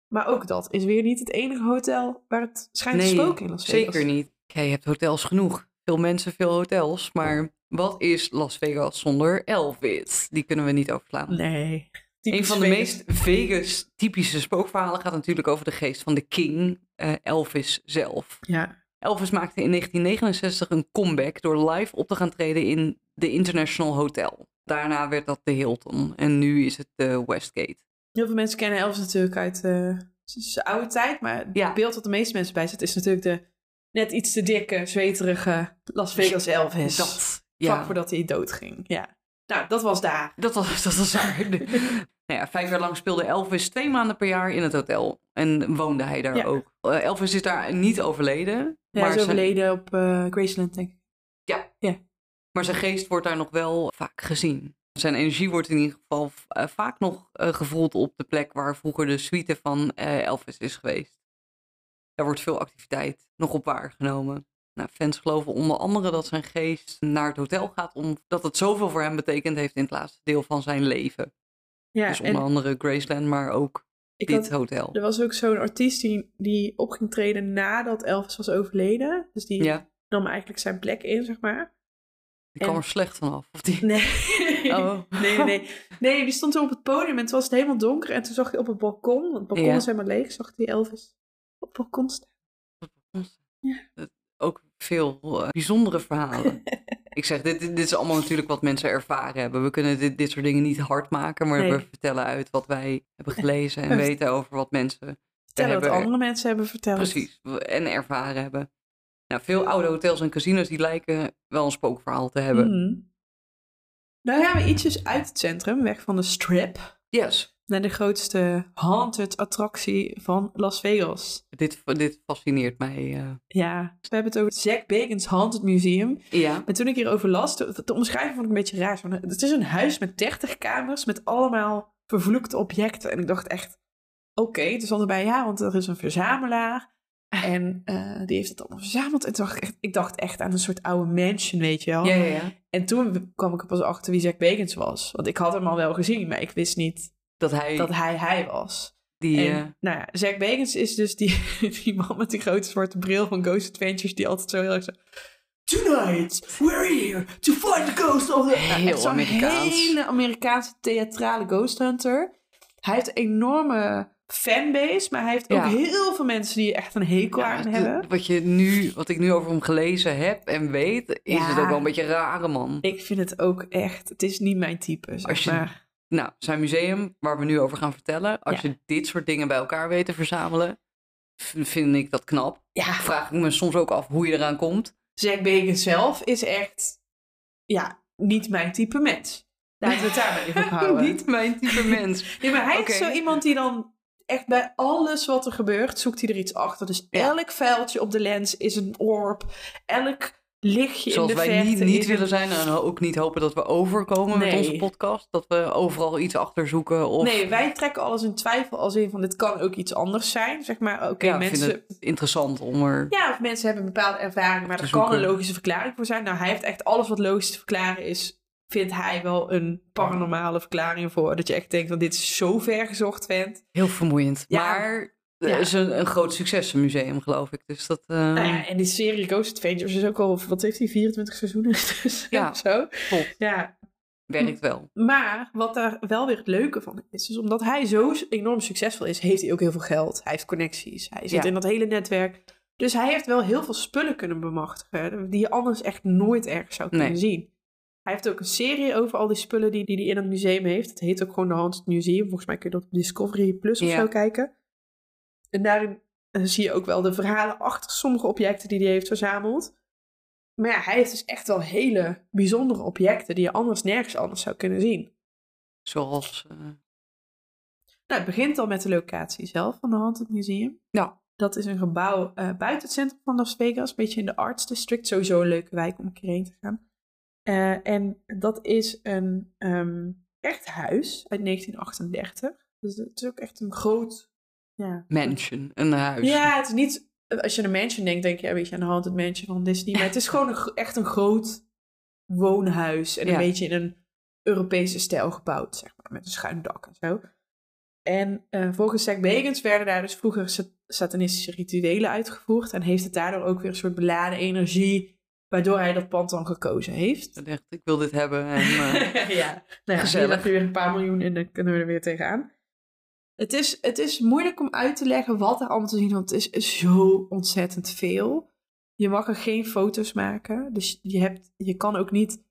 Speaker 2: Maar ook dat is weer niet het enige hotel waar het schijnt te
Speaker 1: Nee,
Speaker 2: spoken in Las Vegas.
Speaker 1: Zeker niet. Kijk, je hebt hotels genoeg. Veel mensen, veel hotels. Maar wat is Las Vegas zonder Elvis? Die kunnen we niet overslaan.
Speaker 2: Nee.
Speaker 1: Een van de
Speaker 2: Vegas.
Speaker 1: meest Vegas typische spookverhalen gaat natuurlijk over de geest van de king, eh, Elvis zelf.
Speaker 2: Ja.
Speaker 1: Elvis maakte in 1969 een comeback door live op te gaan treden in de International Hotel. Daarna werd dat de Hilton en nu is het de Westgate.
Speaker 2: Heel veel mensen kennen Elvis natuurlijk uit eh, zijn oude tijd. Maar het beeld dat de meeste mensen bij zit is natuurlijk de net iets te dikke, zweterige Las Vegas Elvis.
Speaker 1: Dat,
Speaker 2: Vlak
Speaker 1: ja,
Speaker 2: voordat hij doodging. Ja. Nou, dat was daar.
Speaker 1: dat was, dat was waar. nou ja, vijf jaar lang speelde Elvis twee maanden per jaar in het hotel. En woonde hij daar
Speaker 2: Ja.
Speaker 1: ook. Eh, Elvis is daar niet overleden.
Speaker 2: Ja, hij
Speaker 1: maar,
Speaker 2: is
Speaker 1: zijn,
Speaker 2: overleden op eh, Graceland, denk ik.
Speaker 1: maar zijn geest wordt daar nog wel vaak gezien. Zijn energie wordt in ieder geval eh, vaak nog gevoeld op de plek waar vroeger de suite van Elvis is geweest. Daar wordt veel activiteit nog op waargenomen. Nou, fans geloven onder andere dat zijn geest naar het hotel gaat omdat het zoveel voor hem betekend heeft in het laatste deel van zijn leven.
Speaker 2: Ja,
Speaker 1: dus onder
Speaker 2: en
Speaker 1: andere Graceland, maar ook
Speaker 2: ik
Speaker 1: dit
Speaker 2: had,
Speaker 1: hotel.
Speaker 2: er was ook zo'n artiest die, die op ging treden nadat Elvis was overleden. Dus die
Speaker 1: Ja,
Speaker 2: nam eigenlijk zijn plek in, zeg maar.
Speaker 1: Die kwam er slecht vanaf. Of die...
Speaker 2: Nee.
Speaker 1: Oh.
Speaker 2: nee, nee. Nee, die stond toen op het podium en toen was het helemaal donker. En toen zag je op het balkon, want het balkon
Speaker 1: Ja.
Speaker 2: was helemaal leeg, zag hij Elvis op het balkon staan. Ja.
Speaker 1: Ook veel eh, bijzondere verhalen. Ik zeg, dit, dit is allemaal natuurlijk wat mensen ervaren hebben. We kunnen dit, dit soort dingen niet hard maken, maar
Speaker 2: Nee.
Speaker 1: we vertellen uit wat wij hebben gelezen en
Speaker 2: We-
Speaker 1: weten over wat mensen
Speaker 2: Vertellen wat andere mensen hebben verteld.
Speaker 1: precies en ervaren hebben. Nou, veel oude hotels en casinos die lijken wel een spookverhaal te hebben.
Speaker 2: Nou gaan we ietsjes uit het centrum, weg van de strip,
Speaker 1: Yes,
Speaker 2: naar de grootste haunted attractie van Las Vegas.
Speaker 1: dit, dit fascineert mij. eh.
Speaker 2: Ja, we hebben het over Zack Bacon's Haunted Museum.
Speaker 1: Ja,
Speaker 2: En toen ik hierover las, de, de omschrijving vond ik een beetje raar. Het is een huis met 30 kamers met allemaal vervloekte objecten. En ik dacht echt, oké, er stond erbij, ja, want er is een verzamelaar. En eh, die heeft het allemaal verzameld. En toen dacht ik, echt, ik dacht echt aan een soort oude mansion, weet je wel.
Speaker 1: ja, ja, ja.
Speaker 2: En toen kwam ik er pas achter wie Zack Bagans was. Want ik had hem al wel gezien, maar ik wist niet
Speaker 1: Dat hij
Speaker 2: dat hij hij was.
Speaker 1: die...
Speaker 2: En,
Speaker 1: eh,
Speaker 2: nou ja, Zack Bagans is dus die, die man met die grote zwarte bril van Ghost Adventures, die altijd zo heel erg zo... Tonight, we're here to find the ghost of the...
Speaker 1: Heel
Speaker 2: zo'n
Speaker 1: Amerikaans.
Speaker 2: hele Amerikaanse theatrale ghost hunter. Hij heeft een enorme fanbase, maar hij heeft ook
Speaker 1: Ja.
Speaker 2: heel veel mensen die echt een hekel
Speaker 1: ja,
Speaker 2: aan hebben.
Speaker 1: wat, je nu, wat ik nu over hem gelezen heb en weet, is
Speaker 2: Ja.
Speaker 1: het ook wel een beetje een rare man.
Speaker 2: Ik vind het ook echt, het is niet mijn type, zeg
Speaker 1: Als je-
Speaker 2: maar.
Speaker 1: Nou, zijn museum, waar we nu over gaan vertellen. Als
Speaker 2: Ja.
Speaker 1: je dit soort dingen bij elkaar weet te verzamelen, vind ik dat knap.
Speaker 2: Ja,
Speaker 1: Vraag ik me soms ook af hoe je eraan komt.
Speaker 2: Zack Bacon zelf is echt, ja, niet mijn type mens. Laten we het daar maar even op houden.
Speaker 1: Niet mijn type mens.
Speaker 2: Nee, maar hij is zo iemand die dan echt bij alles wat er gebeurt, zoekt hij er iets achter. Dus
Speaker 1: Ja.
Speaker 2: elk vuiltje op de lens is een orb. Elk lichtje
Speaker 1: Zoals
Speaker 2: in de
Speaker 1: wij niet, willen zijn en ook niet hopen dat we overkomen met onze podcast. Dat we overal iets achterzoeken. Of...
Speaker 2: Nee, wij trekken alles in twijfel als in van dit kan ook iets anders zijn. Zeg maar, oké,
Speaker 1: ja,
Speaker 2: mensen...
Speaker 1: vind het interessant om er...
Speaker 2: Ja, of mensen hebben een bepaalde ervaring, maar er kan een logische verklaring voor zijn. Nou, hij heeft echt alles wat logisch te verklaren is, vindt hij wel een paranormale verklaring voor. Dat je echt denkt, van dit is zo ver gezocht, vent.
Speaker 1: Heel vermoeiend.
Speaker 2: Ja.
Speaker 1: Maar
Speaker 2: Ja.
Speaker 1: is een, een groot succes, een museum, geloof ik. Dus dat... eh,
Speaker 2: Nou ja, en die serie Ghost Adventures is ook al, wat heeft hij, 24 seizoenen? Dus
Speaker 1: Ja.
Speaker 2: zo.
Speaker 1: Klopt.
Speaker 2: Ja,
Speaker 1: werkt wel.
Speaker 2: maar wat daar wel weer het leuke van is, is omdat hij zo enorm succesvol is, heeft hij ook heel veel geld. Hij heeft connecties. Hij zit
Speaker 1: Ja.
Speaker 2: in dat hele netwerk. Dus hij heeft wel heel veel spullen kunnen bemachtigen, die je anders echt nooit ergens zou kunnen
Speaker 1: Nee.
Speaker 2: zien. Hij heeft ook een serie over al die spullen die, die hij in het museum heeft. Het heet ook gewoon de Haunted Museum. Volgens mij kun je dat op Discovery Plus of
Speaker 1: Ja.
Speaker 2: zo kijken. En daarin eh, zie je ook wel de verhalen achter sommige objecten die hij heeft verzameld. Maar ja, hij heeft dus echt wel hele bijzondere objecten die je anders nergens anders zou kunnen zien.
Speaker 1: Zoals... eh,
Speaker 2: Nou, het begint al met de locatie zelf van de Haunted Museum.
Speaker 1: Ja.
Speaker 2: Dat is een gebouw eh, buiten het centrum van Las Vegas, een beetje in de Arts District. Sowieso een leuke wijk om een keer heen te gaan. En dat is een ehm, echt huis uit 1938. Dus het is ook echt een groot... Ja,
Speaker 1: mansion, een huis.
Speaker 2: Ja, het is niet... Als je aan een mansion denkt, denk je een beetje aan de Haunted Mansion van Disney. Maar het is gewoon een, echt een groot woonhuis. En een
Speaker 1: Ja.
Speaker 2: beetje in een Europese stijl gebouwd, zeg maar. Met een schuin dak en zo. En eh, volgens Zack Bagans werden daar dus vroeger sa- satanistische rituelen uitgevoerd. En heeft het daardoor ook weer een soort beladen energie... waardoor hij dat pand dan gekozen heeft.
Speaker 1: Ik dacht, ik wil dit hebben. En, eh,
Speaker 2: ja, nou ja,
Speaker 1: Gezellig.
Speaker 2: heb je weer een paar miljoen en dan kunnen we er weer tegenaan. Het is, het is moeilijk om uit te leggen wat er allemaal te zien is, want het is zo ontzettend veel. Je mag er geen foto's maken, dus je, hebt, je kan ook niet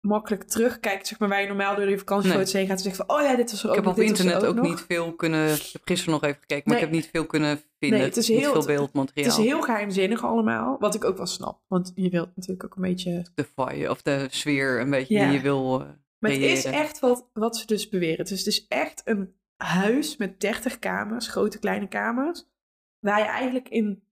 Speaker 2: makkelijk terugkijken, zeg maar, waar je normaal door je vakantiefoto's heen gaat en zegt van, oh ja, dit was er
Speaker 1: ik
Speaker 2: ook
Speaker 1: heb
Speaker 2: nog,
Speaker 1: op
Speaker 2: er
Speaker 1: internet ook, niet veel kunnen... Ik heb gisteren nog even gekeken, maar
Speaker 2: Nee.
Speaker 1: ik heb niet veel kunnen vinden.
Speaker 2: Nee, het is
Speaker 1: niet
Speaker 2: heel-
Speaker 1: veel beeldmateriaal.
Speaker 2: Het is heel geheimzinnig allemaal, wat ik ook wel snap, want je wilt natuurlijk ook een beetje
Speaker 1: De vibe, of de sfeer een beetje
Speaker 2: Ja.
Speaker 1: die je wil eh,
Speaker 2: Maar het is echt wat, wat ze dus beweren. Dus het is echt een huis met 30 kamers, grote kleine kamers, waar je eigenlijk in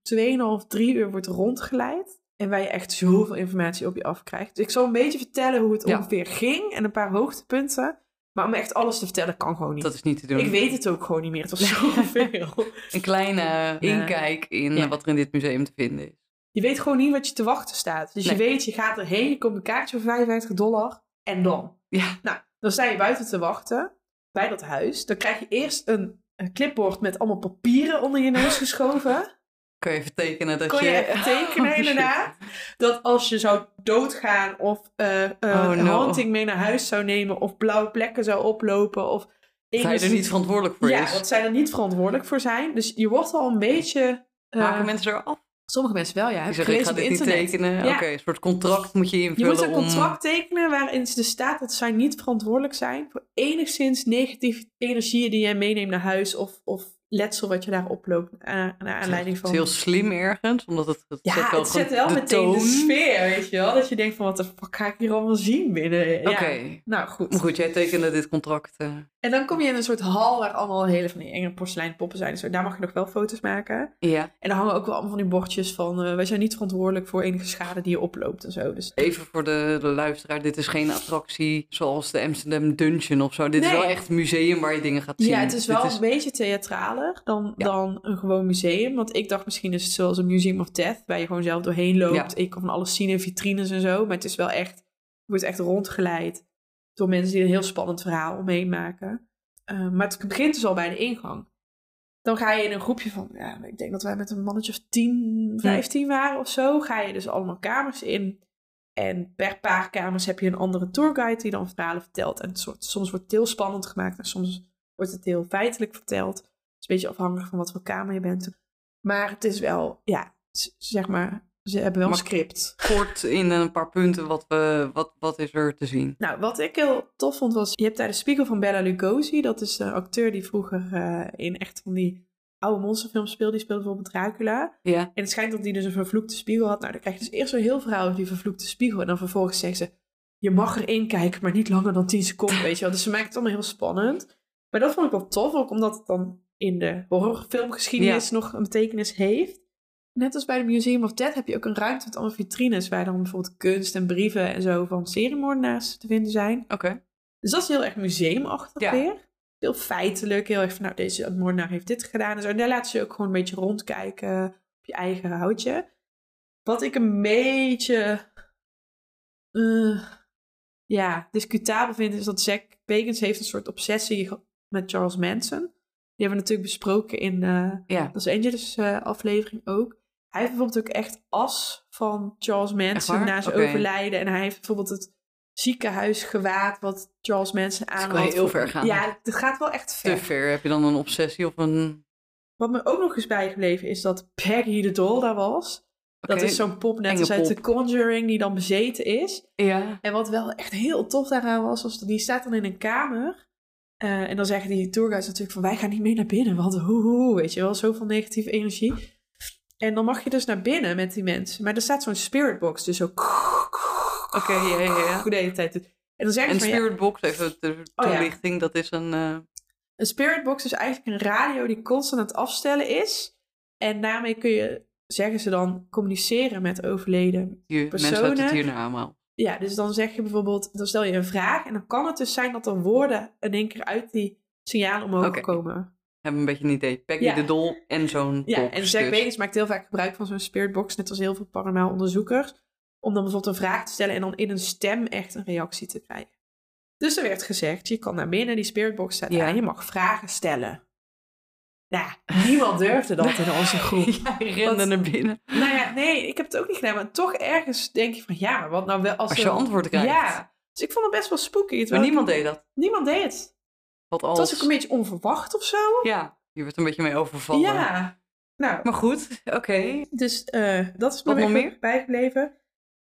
Speaker 2: 2,5, 3 uur wordt rondgeleid. En waar je echt zoveel informatie op je afkrijgt. Dus ik zal een beetje vertellen hoe het
Speaker 1: Ja.
Speaker 2: ongeveer ging en een paar hoogtepunten. Maar om echt alles te vertellen kan gewoon niet.
Speaker 1: Dat is niet te doen.
Speaker 2: Ik weet het ook gewoon niet meer. Het was zoveel.
Speaker 1: Een kleine inkijk in
Speaker 2: Ja.
Speaker 1: eh, wat er in dit museum te vinden is.
Speaker 2: Je weet gewoon niet wat je te wachten staat. Dus
Speaker 1: Nee.
Speaker 2: je weet, je gaat erheen, je koopt een kaartje voor 55 dollar en dan.
Speaker 1: Ja,
Speaker 2: Nou, dan sta je buiten te wachten bij dat huis. Dan krijg je eerst een, een clipboard met allemaal papieren onder je neus geschoven.
Speaker 1: Kun je even tekenen dat
Speaker 2: kon je even tekenen
Speaker 1: Oh,
Speaker 2: inderdaad. Dat als je zou doodgaan of eh eh,
Speaker 1: Oh,
Speaker 2: een
Speaker 1: no.
Speaker 2: hunting mee naar huis zou nemen of blauwe plekken zou oplopen of...
Speaker 1: Hij er niet verantwoordelijk voor
Speaker 2: ja,
Speaker 1: is.
Speaker 2: dat zij er niet verantwoordelijk voor zijn. Dus je wordt al een beetje... eh,
Speaker 1: Maken mensen eraf?
Speaker 2: Sommige mensen wel, ja. Heb
Speaker 1: zeggen, ik ga dit niet tekenen.
Speaker 2: Ja.
Speaker 1: Oké, een soort contract moet je
Speaker 2: Je
Speaker 1: invullen
Speaker 2: moet een
Speaker 1: om-
Speaker 2: contract tekenen waarin er staat dat zij niet verantwoordelijk zijn voor enigszins negatieve energieën die jij meeneemt naar huis of, of letsel wat je daar oploopt aan, naar aanleiding
Speaker 1: Het
Speaker 2: van...
Speaker 1: is heel slim ergens, omdat het, het
Speaker 2: ja,
Speaker 1: zet wel
Speaker 2: het zet wel
Speaker 1: de
Speaker 2: meteen
Speaker 1: toon.
Speaker 2: de sfeer, weet je wel. Dat je denkt van, wat de fuck ga ik hier allemaal zien binnen? Ja.
Speaker 1: Oké.
Speaker 2: Nou, goed.
Speaker 1: Maar goed, jij tekende dit contract. eh,
Speaker 2: En dan kom je in een soort hal waar allemaal hele van die enge porseleinen poppen zijn. en zo. Daar mag je nog wel foto's maken.
Speaker 1: ja,
Speaker 2: En daar hangen ook wel allemaal van die bordjes van... eh, wij zijn niet verantwoordelijk voor enige schade die je oploopt en zo. Dus
Speaker 1: even voor de, de luisteraar. Dit is geen attractie zoals de Amsterdam Dungeon of zo. Dit is wel echt een museum waar je dingen gaat zien.
Speaker 2: Ja, het is
Speaker 1: Dit
Speaker 2: wel een beetje theatraler dan,
Speaker 1: Ja.
Speaker 2: dan een gewoon museum. Want ik dacht misschien is het zoals een Museum of Death, waar je gewoon zelf doorheen loopt.
Speaker 1: Ja.
Speaker 2: Je kan van alles zien in vitrines en zo. Maar het is wel echt, je wordt echt rondgeleid door mensen die een heel spannend verhaal omheen maken. Eh, maar het begint dus al bij de ingang. Dan ga je in een groepje van, ja, ik denk dat wij met een mannetje of 10, 15 waren of zo. Ga je dus allemaal kamers in. En per paar kamers heb je een andere tourguide die dan verhalen vertelt. En het soort, soms wordt het heel spannend gemaakt en soms wordt het heel feitelijk verteld. Een beetje afhankelijk van wat voor kamer je bent. Maar het is wel, ja, zeg maar, ze hebben wel een script.
Speaker 1: kort in een paar punten. Wat, we, wat, wat is er te zien?
Speaker 2: Nou, wat ik heel tof vond was, je hebt daar de spiegel van Bella Lugosi. Dat is een acteur die vroeger eh, in echt van die oude monsterfilms speelde. Die speelde bijvoorbeeld Dracula.
Speaker 1: Ja,
Speaker 2: En het schijnt dat hij dus een vervloekte spiegel had. Nou, dan krijg je dus eerst zo'n heel verhaal over die vervloekte spiegel. En dan vervolgens zeggen ze, je mag erin kijken, maar niet langer dan 10 seconden, weet je wel. Dus ze maken het allemaal heel spannend. Maar dat vond ik wel tof, ook omdat het dan in de horrorfilmgeschiedenis nog een betekenis heeft. Net als bij de Museum of Death heb je ook een ruimte met allemaal vitrines... waar dan bijvoorbeeld kunst en brieven en zo van seriemoordenaars te vinden zijn.
Speaker 1: oké.
Speaker 2: Dus dat is heel erg museumachtig
Speaker 1: Ja.
Speaker 2: weer. Heel feitelijk, heel erg van, nou, deze moordenaar heeft dit gedaan en zo. En daar laat ze ook gewoon een beetje rondkijken op je eigen houtje. Wat ik een beetje, eh, ja, discutabel vind, is dat Zack Bagans heeft een soort obsessie met Charles Manson. Die hebben we natuurlijk besproken in de
Speaker 1: Ja,
Speaker 2: Los Angeles eh, aflevering ook. Hij heeft bijvoorbeeld ook echt as van Charles Manson na zijn overlijden. En hij heeft bijvoorbeeld het ziekenhuisgewaad wat Charles Manson aan had.
Speaker 1: heel ver gaan.
Speaker 2: Ja, het gaat wel echt ver.
Speaker 1: te ver. Heb je dan een obsessie of een...
Speaker 2: Wat me ook nog eens bijgebleven is dat Peggy de Doll daar was. Dat is zo'n pop net als uit. The Conjuring die dan bezeten is.
Speaker 1: Ja,
Speaker 2: En wat wel echt heel tof daaraan was, was dat die staat dan in een kamer. Eh, en dan zeggen die tourguides natuurlijk van wij gaan niet mee naar binnen, want hoe, hoe weet je wel, zoveel negatieve energie. En dan mag je dus naar binnen met die mensen. Maar er staat zo'n spiritbox, dus zo...
Speaker 1: oké, ja, ja, ja.
Speaker 2: Hoe de hele tijd. En dan zeggen
Speaker 1: En
Speaker 2: ze ja,
Speaker 1: Spirit Box, even de
Speaker 2: Oh, ja.
Speaker 1: toelichting, dat is een... eh,
Speaker 2: Een spiritbox is eigenlijk een radio die constant aan het afstellen is. En daarmee kun je, zeggen ze dan, communiceren met overleden.
Speaker 1: die mensen uit
Speaker 2: Personen.
Speaker 1: het hier allemaal.
Speaker 2: Ja, dus dan zeg je bijvoorbeeld, dan stel je een vraag. En dan kan het dus zijn dat er woorden in één keer uit die signalen omhoog komen.
Speaker 1: Hebben een beetje een idee. Peggy
Speaker 2: Ja.
Speaker 1: de Dol en zo'n
Speaker 2: Ja,
Speaker 1: box.
Speaker 2: en Zack
Speaker 1: dus.
Speaker 2: Maakt heel vaak gebruik van zo'n spiritbox, net als heel veel paranormaal onderzoekers. Om dan bijvoorbeeld een vraag te stellen en dan in een stem echt een reactie te krijgen. Dus er werd gezegd, je kan naar binnen, die spiritbox staat
Speaker 1: Ja.
Speaker 2: aan, je mag vragen stellen. Ja, niemand durfde dat in onze groep.
Speaker 1: Ja, je rende naar binnen.
Speaker 2: Nou ja, nee, ik heb het ook niet gedaan. Maar toch ergens denk je van, ja, wat nou wel als,
Speaker 1: Als je antwoord krijgt.
Speaker 2: Ja, dus ik vond het best wel spooky.
Speaker 1: Maar
Speaker 2: ik-
Speaker 1: niemand deed dat.
Speaker 2: Niemand deed het.
Speaker 1: Wat
Speaker 2: Het
Speaker 1: als...
Speaker 2: was ook een beetje onverwacht of zo.
Speaker 1: Ja, je werd een beetje mee overvallen.
Speaker 2: Ja. Nou,
Speaker 1: Maar goed, oké.
Speaker 2: dus eh, dat is me
Speaker 1: nog meer?
Speaker 2: bijgebleven.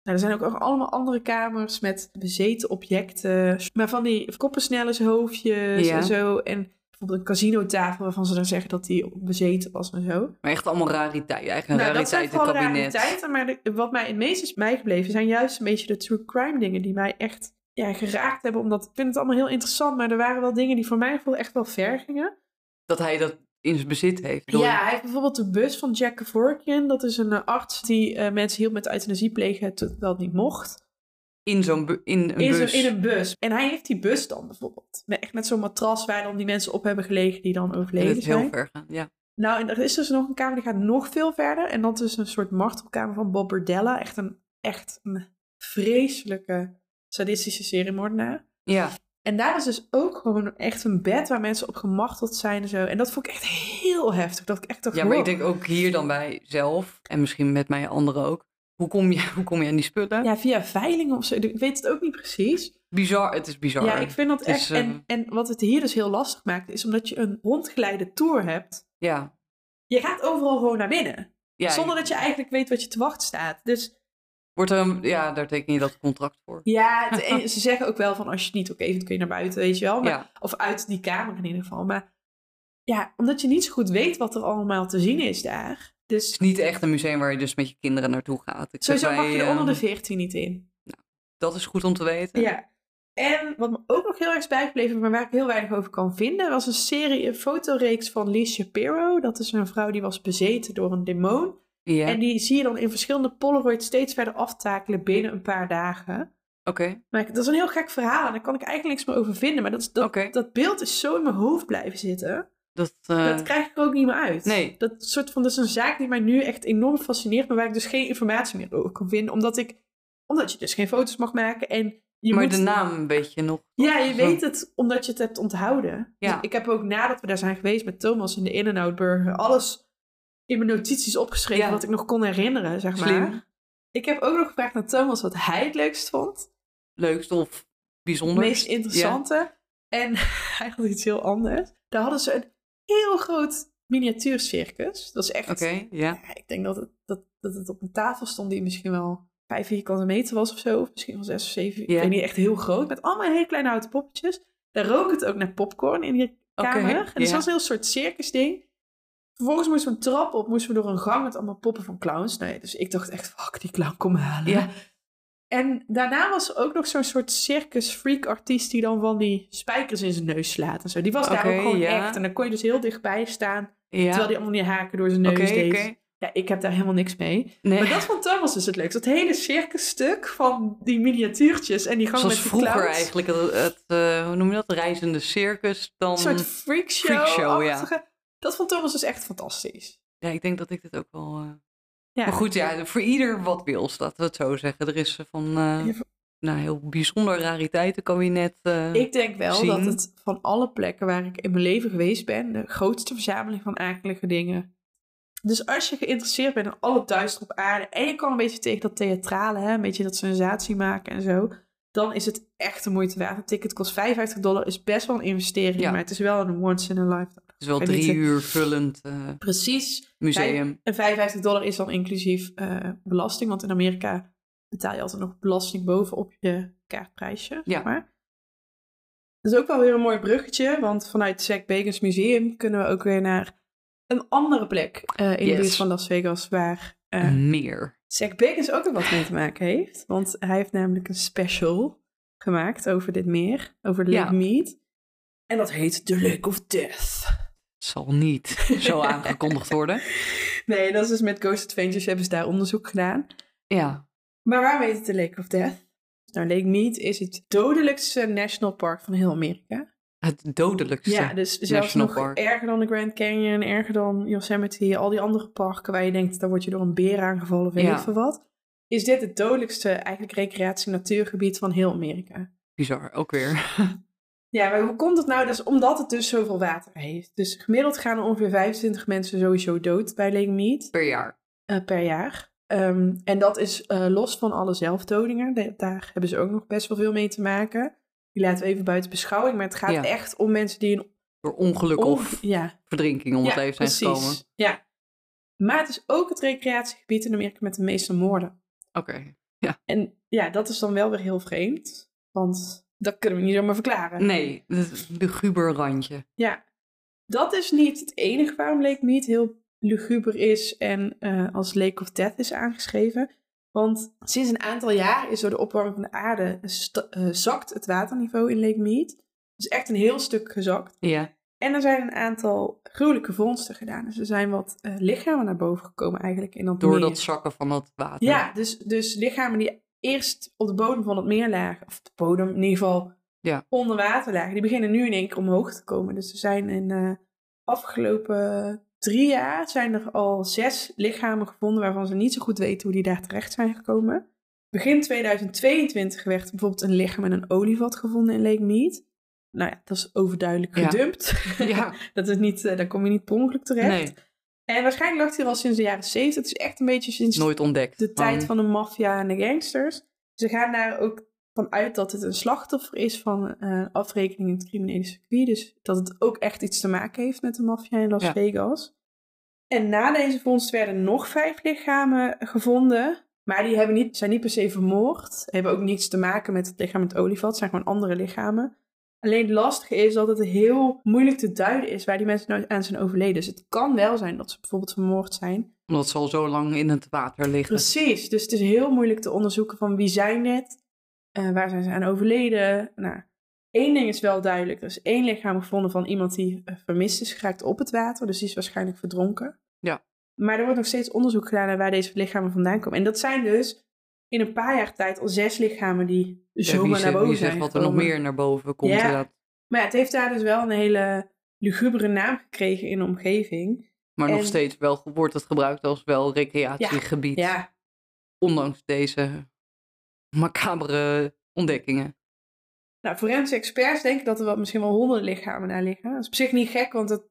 Speaker 2: Nou, er zijn ook nog allemaal andere kamers met bezeten objecten. Maar van die koppensnellershoofdjes
Speaker 1: Ja.
Speaker 2: en zo. En bijvoorbeeld een casinotafel waarvan ze dan zeggen dat die bezeten was en zo.
Speaker 1: Maar echt allemaal rariteiten. Eigenlijk een
Speaker 2: nou,
Speaker 1: rariteitenkabinet.
Speaker 2: rariteiten. Maar de- wat mij het meest is bijgebleven zijn juist een beetje de true crime dingen die mij echt ja, geraakt hebben. Omdat ik vind het allemaal heel interessant. Maar er waren wel dingen die voor mijn gevoel echt wel ver gingen.
Speaker 1: Dat hij dat in zijn bezit heeft. Door-
Speaker 2: Ja, hij heeft bijvoorbeeld de bus van Jack Kevorkian. Dat is een eh, arts die eh, mensen hielp met euthanasie plegen terwijl het niet mocht.
Speaker 1: In zo'n in een
Speaker 2: In,
Speaker 1: bus.
Speaker 2: in een bus. En hij heeft die bus dan bijvoorbeeld. Met, echt met zo'n matras waar dan die mensen op hebben gelegen die dan
Speaker 1: Ja, dat
Speaker 2: overleden
Speaker 1: is heel
Speaker 2: zijn.
Speaker 1: ver gaan. Ja.
Speaker 2: Nou, en er is dus nog een kamer die gaat nog veel verder. En dat is een soort martelkamer van Bob Berdella. Echt een, echt een vreselijke sadistische seriemoordenaar.
Speaker 1: ja.
Speaker 2: En daar is dus ook gewoon echt een bed waar mensen op gemarteld zijn en zo. En dat vond ik echt heel heftig. Dat ik echt dacht,
Speaker 1: Ja, maar ik denk ook hier dan bij zelf, en misschien met mij anderen ook. Hoe kom je, hoe kom je aan die spullen?
Speaker 2: Ja, via veilingen of zo. Ik weet het ook niet precies.
Speaker 1: Bizar, het is bizar.
Speaker 2: Ja, ik vind dat
Speaker 1: Het
Speaker 2: echt.
Speaker 1: is, eh,
Speaker 2: en, en wat het hier dus heel lastig maakt, is omdat je een rondgeleide tour hebt.
Speaker 1: ja.
Speaker 2: Je gaat overal gewoon naar binnen.
Speaker 1: Ja,
Speaker 2: zonder dat je eigenlijk weet wat je te wachten staat. Dus
Speaker 1: Wordt er een, ja, daar teken je dat contract voor.
Speaker 2: ja, het- en ze zeggen ook wel van als je het niet oké vindt, kun je naar buiten, weet je wel. Maar,
Speaker 1: Ja,
Speaker 2: Of uit die kamer in ieder geval. Maar ja, omdat je niet zo goed weet wat er allemaal te zien is daar.
Speaker 1: Het
Speaker 2: Dus
Speaker 1: is niet echt een museum waar je dus met je kinderen naartoe gaat. Ik
Speaker 2: sowieso mag je er onder de 14 niet in.
Speaker 1: Dat is goed om te weten.
Speaker 2: Ja. En wat me ook nog heel erg is bijgebleven, maar waar ik heel weinig over kan vinden, was een serie, een fotoreeks van Lee Shapiro. Dat is een vrouw die was bezeten door een demon.
Speaker 1: Ja,
Speaker 2: En die zie je dan in verschillende Polaroids steeds verder aftakelen binnen een paar dagen.
Speaker 1: oké.
Speaker 2: Maar dat is een heel gek verhaal en daar kan ik eigenlijk niks meer over vinden. Maar dat, dat, dat beeld is zo in mijn hoofd blijven zitten.
Speaker 1: Dat, eh,
Speaker 2: dat krijg ik ook niet meer uit.
Speaker 1: nee.
Speaker 2: Dat, soort van, dat is een zaak die mij nu echt enorm fascineert, maar waar ik dus geen informatie meer over kan vinden. Omdat, ik, omdat je dus geen foto's mag maken en je
Speaker 1: maar
Speaker 2: moet...
Speaker 1: de naam weet je nog.
Speaker 2: Ja, je weet het omdat je het hebt onthouden.
Speaker 1: Ja.
Speaker 2: Dus ik heb ook nadat we daar zijn geweest met Thomas in de Burger alles in mijn notities opgeschreven
Speaker 1: Ja.
Speaker 2: wat ik nog kon herinneren, zeg maar.
Speaker 1: Slim.
Speaker 2: Ik heb ook nog gevraagd aan Thomas wat hij het leukst vond.
Speaker 1: Leukst of
Speaker 2: Het
Speaker 1: bijzonder.
Speaker 2: meest interessante. En had iets heel anders. Daar hadden ze een heel groot miniatuurcircus. Dat is echt...
Speaker 1: Oké, ja.
Speaker 2: Ja, ik denk dat het, dat, dat het op een tafel stond die misschien wel vijf vierkante meter was of zo. Of misschien wel zes of zeven. Ik
Speaker 1: Ja.
Speaker 2: weet niet, echt heel groot. Met allemaal hele kleine houten poppetjes. Daar rook het ook naar popcorn in die kamer. En dus
Speaker 1: ja.
Speaker 2: dat was een heel soort circus ding. Vervolgens moesten we een trap op, moesten we door een gang met allemaal poppen van clowns. Nee, dus ik dacht echt, fuck, die clown kom halen.
Speaker 1: Ja.
Speaker 2: En daarna was er ook nog zo'n soort circus freak artiest die dan van die spijkers in zijn neus slaat en zo. Die was daar ook gewoon
Speaker 1: ja.
Speaker 2: echt. En dan kon je dus heel dichtbij staan,
Speaker 1: Ja.
Speaker 2: terwijl die allemaal die haken door zijn neus deed. Ja, ik heb daar helemaal niks mee.
Speaker 1: Nee.
Speaker 2: Maar dat vond Thomas dus het leukst. Dat hele circusstuk van die miniatuurtjes en die gang
Speaker 1: Zoals
Speaker 2: met die
Speaker 1: vroeger eigenlijk het, het eh, hoe noem je dat, reizende circus. Dan,
Speaker 2: Een soort freakshow.
Speaker 1: freakshow, ja.
Speaker 2: Dat vond Thomas dus echt fantastisch.
Speaker 1: Ja, ik denk dat ik dit ook wel... eh,
Speaker 2: Ja.
Speaker 1: Maar goed, ja, voor ieder wat wil, laten we het zo zeggen. Er is eh, van
Speaker 2: voor-
Speaker 1: nou, heel bijzonder rariteitenkabinet. eh
Speaker 2: Ik denk wel
Speaker 1: zien.
Speaker 2: dat het van alle plekken waar ik in mijn leven geweest ben, de grootste verzameling van akelige dingen. Dus als je geïnteresseerd bent in alle duister op aarde en je kan een beetje tegen dat theatrale, hè, een beetje dat sensatie maken en zo, dan is het echt de moeite waard. Een ticket kost 55 dollar, is best wel een investering,
Speaker 1: Ja.
Speaker 2: maar het is wel een once in a lifetime.
Speaker 1: het is wel drie
Speaker 2: eh,
Speaker 1: uur vullend eh,
Speaker 2: Precies.
Speaker 1: museum.
Speaker 2: En 55 dollar is dan inclusief eh, belasting, want in Amerika betaal je altijd nog belasting bovenop je kaartprijsje.
Speaker 1: Ja.
Speaker 2: Zeg maar. Dat is ook wel weer een mooi bruggetje, want vanuit Zack Bagans Museum kunnen we ook weer naar een andere plek in de buurt van Las Vegas, waar
Speaker 1: Meer.
Speaker 2: Zack Bagans ook weer wat mee te maken heeft. Want hij heeft namelijk een special gemaakt over dit meer, over Lake
Speaker 1: Ja.
Speaker 2: Mead. En dat heet The Lake of Death.
Speaker 1: Zal niet zo aangekondigd worden.
Speaker 2: Nee, dat is dus met Ghost Adventures hebben ze daar onderzoek gedaan.
Speaker 1: Ja,
Speaker 2: Maar waar weet het de Lake of Death? Nou, Lake Mead is het dodelijkste national park van heel Amerika.
Speaker 1: Het dodelijkste.
Speaker 2: Ja, dus zelfs nog
Speaker 1: park.
Speaker 2: erger dan de Grand Canyon, erger dan Yosemite, al die andere parken waar je denkt, daar word je door een beer aangevallen of weet
Speaker 1: Ja.
Speaker 2: ik veel wat. Is dit het dodelijkste eigenlijk recreatie-natuurgebied van heel Amerika.
Speaker 1: Bizar, ook weer.
Speaker 2: Ja, maar hoe komt het nou? Dat is omdat het dus zoveel water heeft. Dus gemiddeld gaan er ongeveer 25 mensen sowieso dood bij Lake Mead.
Speaker 1: per jaar.
Speaker 2: eh, per jaar. Ehm, en dat is eh, los van alle zelfdodingen. Daar hebben ze ook nog best wel veel mee te maken. Die laten we even buiten beschouwing. Maar het gaat
Speaker 1: Ja.
Speaker 2: echt om mensen die een
Speaker 1: Door ongeluk
Speaker 2: on-
Speaker 1: of
Speaker 2: ja,
Speaker 1: verdrinking om het
Speaker 2: ja,
Speaker 1: leven zijn gekomen.
Speaker 2: Ja. Maar het is ook het recreatiegebied in Amerika met de meeste moorden.
Speaker 1: Oké.
Speaker 2: En ja, dat is dan wel weer heel vreemd. Want dat kunnen we niet zomaar verklaren.
Speaker 1: Nee, het luguber randje.
Speaker 2: Ja, dat is niet het enige waarom Lake Mead heel luguber is en eh, als Lake of Death is aangeschreven. Want sinds een aantal jaar is door de opwarming van de aarde eh, zakt het waterniveau in Lake Mead. Dus echt een heel stuk gezakt.
Speaker 1: Ja.
Speaker 2: En er zijn een aantal gruwelijke vondsten gedaan. Dus er zijn wat eh, lichamen naar boven gekomen eigenlijk in dat
Speaker 1: Door
Speaker 2: meer.
Speaker 1: dat zakken van dat water.
Speaker 2: Ja, dus, dus lichamen die eerst op de bodem van het meer lagen, of de bodem in ieder geval
Speaker 1: Ja.
Speaker 2: onder water lagen, die beginnen nu in één keer omhoog te komen. Dus er zijn in de afgelopen drie jaar zijn er al zes lichamen gevonden waarvan ze niet zo goed weten hoe die daar terecht zijn gekomen. Begin 2022 werd bijvoorbeeld een lichaam in een olievat gevonden in Lake Mead. nou ja, dat is overduidelijk gedumpt.
Speaker 1: Ja.
Speaker 2: dat is niet, eh, daar kom je niet per ongeluk terecht.
Speaker 1: Nee,
Speaker 2: En waarschijnlijk lag hij al sinds de jaren 70. Het is echt een beetje sinds
Speaker 1: nooit ontdekt.
Speaker 2: de tijd van de maffia en de gangsters. Ze gaan daar ook van uit dat het een slachtoffer is van eh, afrekening in het criminele circuit. Dus dat het ook echt iets te maken heeft met de maffia in Las
Speaker 1: Ja.
Speaker 2: Vegas. En na deze vondst werden nog vijf lichamen gevonden. Maar die hebben niet, zijn niet per se vermoord. Hebben ook niets te maken met het lichaam met het olievat. Het zijn gewoon andere lichamen. Alleen het lastige is dat het heel moeilijk te duiden is waar die mensen nou aan zijn overleden. Dus het kan wel zijn dat ze bijvoorbeeld vermoord zijn.
Speaker 1: Omdat ze al zo lang in het water liggen.
Speaker 2: Precies, dus het is heel moeilijk te onderzoeken van wie zijn dit, Eh waar zijn ze aan overleden. Nou, één ding is wel duidelijk, er is één lichaam gevonden van iemand die eh, vermist is geraakt op het water, dus die is waarschijnlijk verdronken.
Speaker 1: Ja.
Speaker 2: Maar er wordt nog steeds onderzoek gedaan naar waar deze lichamen vandaan komen. En dat zijn dus in een paar jaar tijd al zes lichamen die
Speaker 1: Ja,
Speaker 2: zomaar naar
Speaker 1: zegt,
Speaker 2: boven
Speaker 1: wie
Speaker 2: zijn
Speaker 1: zegt wat er nog meer naar boven komt.
Speaker 2: Ja.
Speaker 1: inderdaad.
Speaker 2: Maar ja, het heeft daar dus wel een hele lugubere naam gekregen in de omgeving.
Speaker 1: Maar nog steeds wel, wordt het gebruikt als wel recreatiegebied.
Speaker 2: Ja,
Speaker 1: Ondanks deze macabere ontdekkingen.
Speaker 2: Nou, forensische experts denken dat er wel, misschien wel honderden lichamen daar liggen. Dat is op zich niet gek, want het,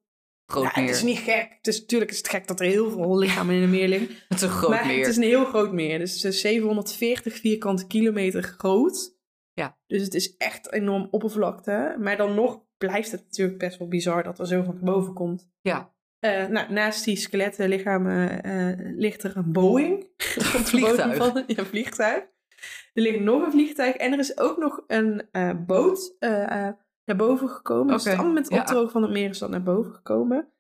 Speaker 1: Groot
Speaker 2: ja,
Speaker 1: meer.
Speaker 2: het is niet gek. Het is, natuurlijk is het gek dat er heel veel lichamen in een meer liggen.
Speaker 1: Het is een groot
Speaker 2: maar
Speaker 1: meer.
Speaker 2: het is een heel groot meer. Dus het is 740 vierkante kilometer groot.
Speaker 1: Ja.
Speaker 2: Dus het is echt enorm oppervlakte. Maar dan nog blijft het natuurlijk best wel bizar dat er zo van boven komt.
Speaker 1: Ja,
Speaker 2: Eh, nou, naast die skeletten lichamen eh, ligt er een Boeing. De
Speaker 1: vliegtuig.
Speaker 2: Van, ja, een vliegtuig. Er ligt nog een vliegtuig en er is ook nog een eh, boot eh, eh, naar boven gekomen. Dus het
Speaker 1: Oké,
Speaker 2: is allemaal met het opdrogen van het meer is dat naar boven gekomen.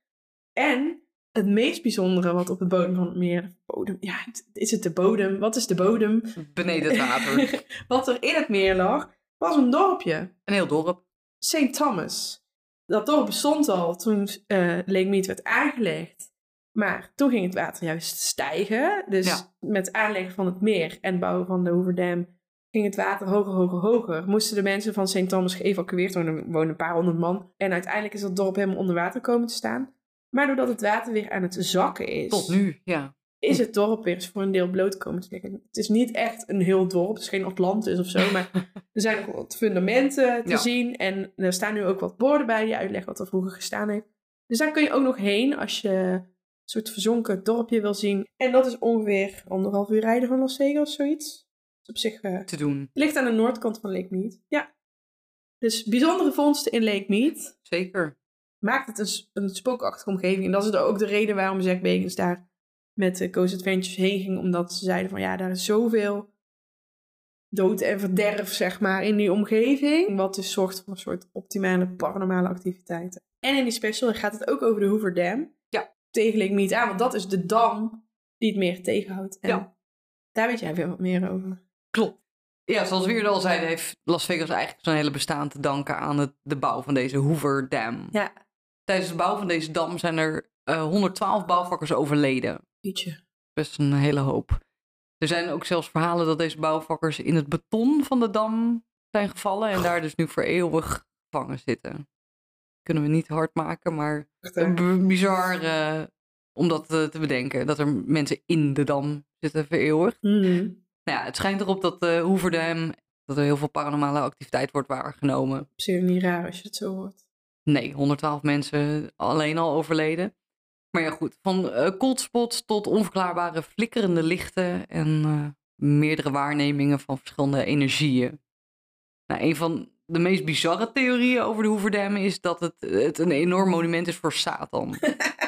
Speaker 2: En het meest bijzondere wat op de bodem van het meer... Bodem, ja, is het de bodem? Wat is de bodem?
Speaker 1: beneden het water.
Speaker 2: wat er in het meer lag, was een dorpje.
Speaker 1: een heel dorp.
Speaker 2: St. Thomas. Dat dorp bestond al toen eh Lake Mead werd aangelegd. Maar toen ging het water juist stijgen. Dus
Speaker 1: Ja.
Speaker 2: met aanleggen van het meer en bouwen van de Hoover Dam ging het water hoger, hoger, hoger. Moesten de mensen van St. Thomas geëvacueerd worden. Er wonen een paar honderd man. En uiteindelijk is dat dorp helemaal onder water komen te staan. Maar doordat het water weer aan het zakken is,
Speaker 1: Tot nu, ja.
Speaker 2: is het dorp weer eens voor een deel bloot komen te liggen. Het is niet echt een heel dorp, het is geen Atlantis of zo, maar er zijn nog wat fundamenten te
Speaker 1: Ja.
Speaker 2: zien en er staan nu ook wat borden bij die uitleggen wat er vroeger gestaan heeft. Dus daar kun je ook nog heen als je soort verzonken dorpje wil zien. En dat is ongeveer anderhalf uur rijden van Las Vegas, zoiets. Dus op zich eh,
Speaker 1: Te doen.
Speaker 2: het ligt aan de noordkant van Lake Mead. Ja. Dus bijzondere vondsten in Lake Mead
Speaker 1: Zeker.
Speaker 2: maakt het een, spookachtige omgeving. En dat is ook de reden waarom Zack Bagans daar met de Coast Adventures heen ging. Omdat ze zeiden van ja, daar is zoveel dood en verderf, zeg maar, in die omgeving. Wat dus zorgt voor een soort optimale paranormale activiteiten. En in die special gaat het ook over de Hoover Dam. Lake Mead aan, want dat is de dam die het meer tegenhoudt. En
Speaker 1: Ja.
Speaker 2: daar weet jij weer wat meer over.
Speaker 1: Klopt. Ja, zoals we eerder al zeiden, heeft Las Vegas eigenlijk zijn hele bestaan te danken aan het, de bouw van deze Hoover Dam.
Speaker 2: Ja,
Speaker 1: Tijdens de bouw van deze dam zijn er eh, 112 bouwvakkers overleden.
Speaker 2: ietsje.
Speaker 1: Best een hele hoop. Er zijn ook zelfs verhalen dat deze bouwvakkers in het beton van de dam zijn gevallen en daar dus nu voor eeuwig gevangen zitten. Kunnen we niet hard maken, maar bizar eh, om dat eh, te bedenken. Dat er mensen in de dam zitten vereeuwigd.
Speaker 2: Mhm.
Speaker 1: Nou ja, het schijnt erop dat Dam, dat er heel veel paranormale activiteit wordt waargenomen.
Speaker 2: Op zich niet raar als je het zo hoort.
Speaker 1: Nee, 112 mensen alleen al overleden. Maar ja, goed. Van eh cold spots tot onverklaarbare flikkerende lichten en meerdere waarnemingen van verschillende energieën. Nou, een van de meest bizarre theorieën over de Hoover Dam is dat het, het een enorm monument is voor Satan.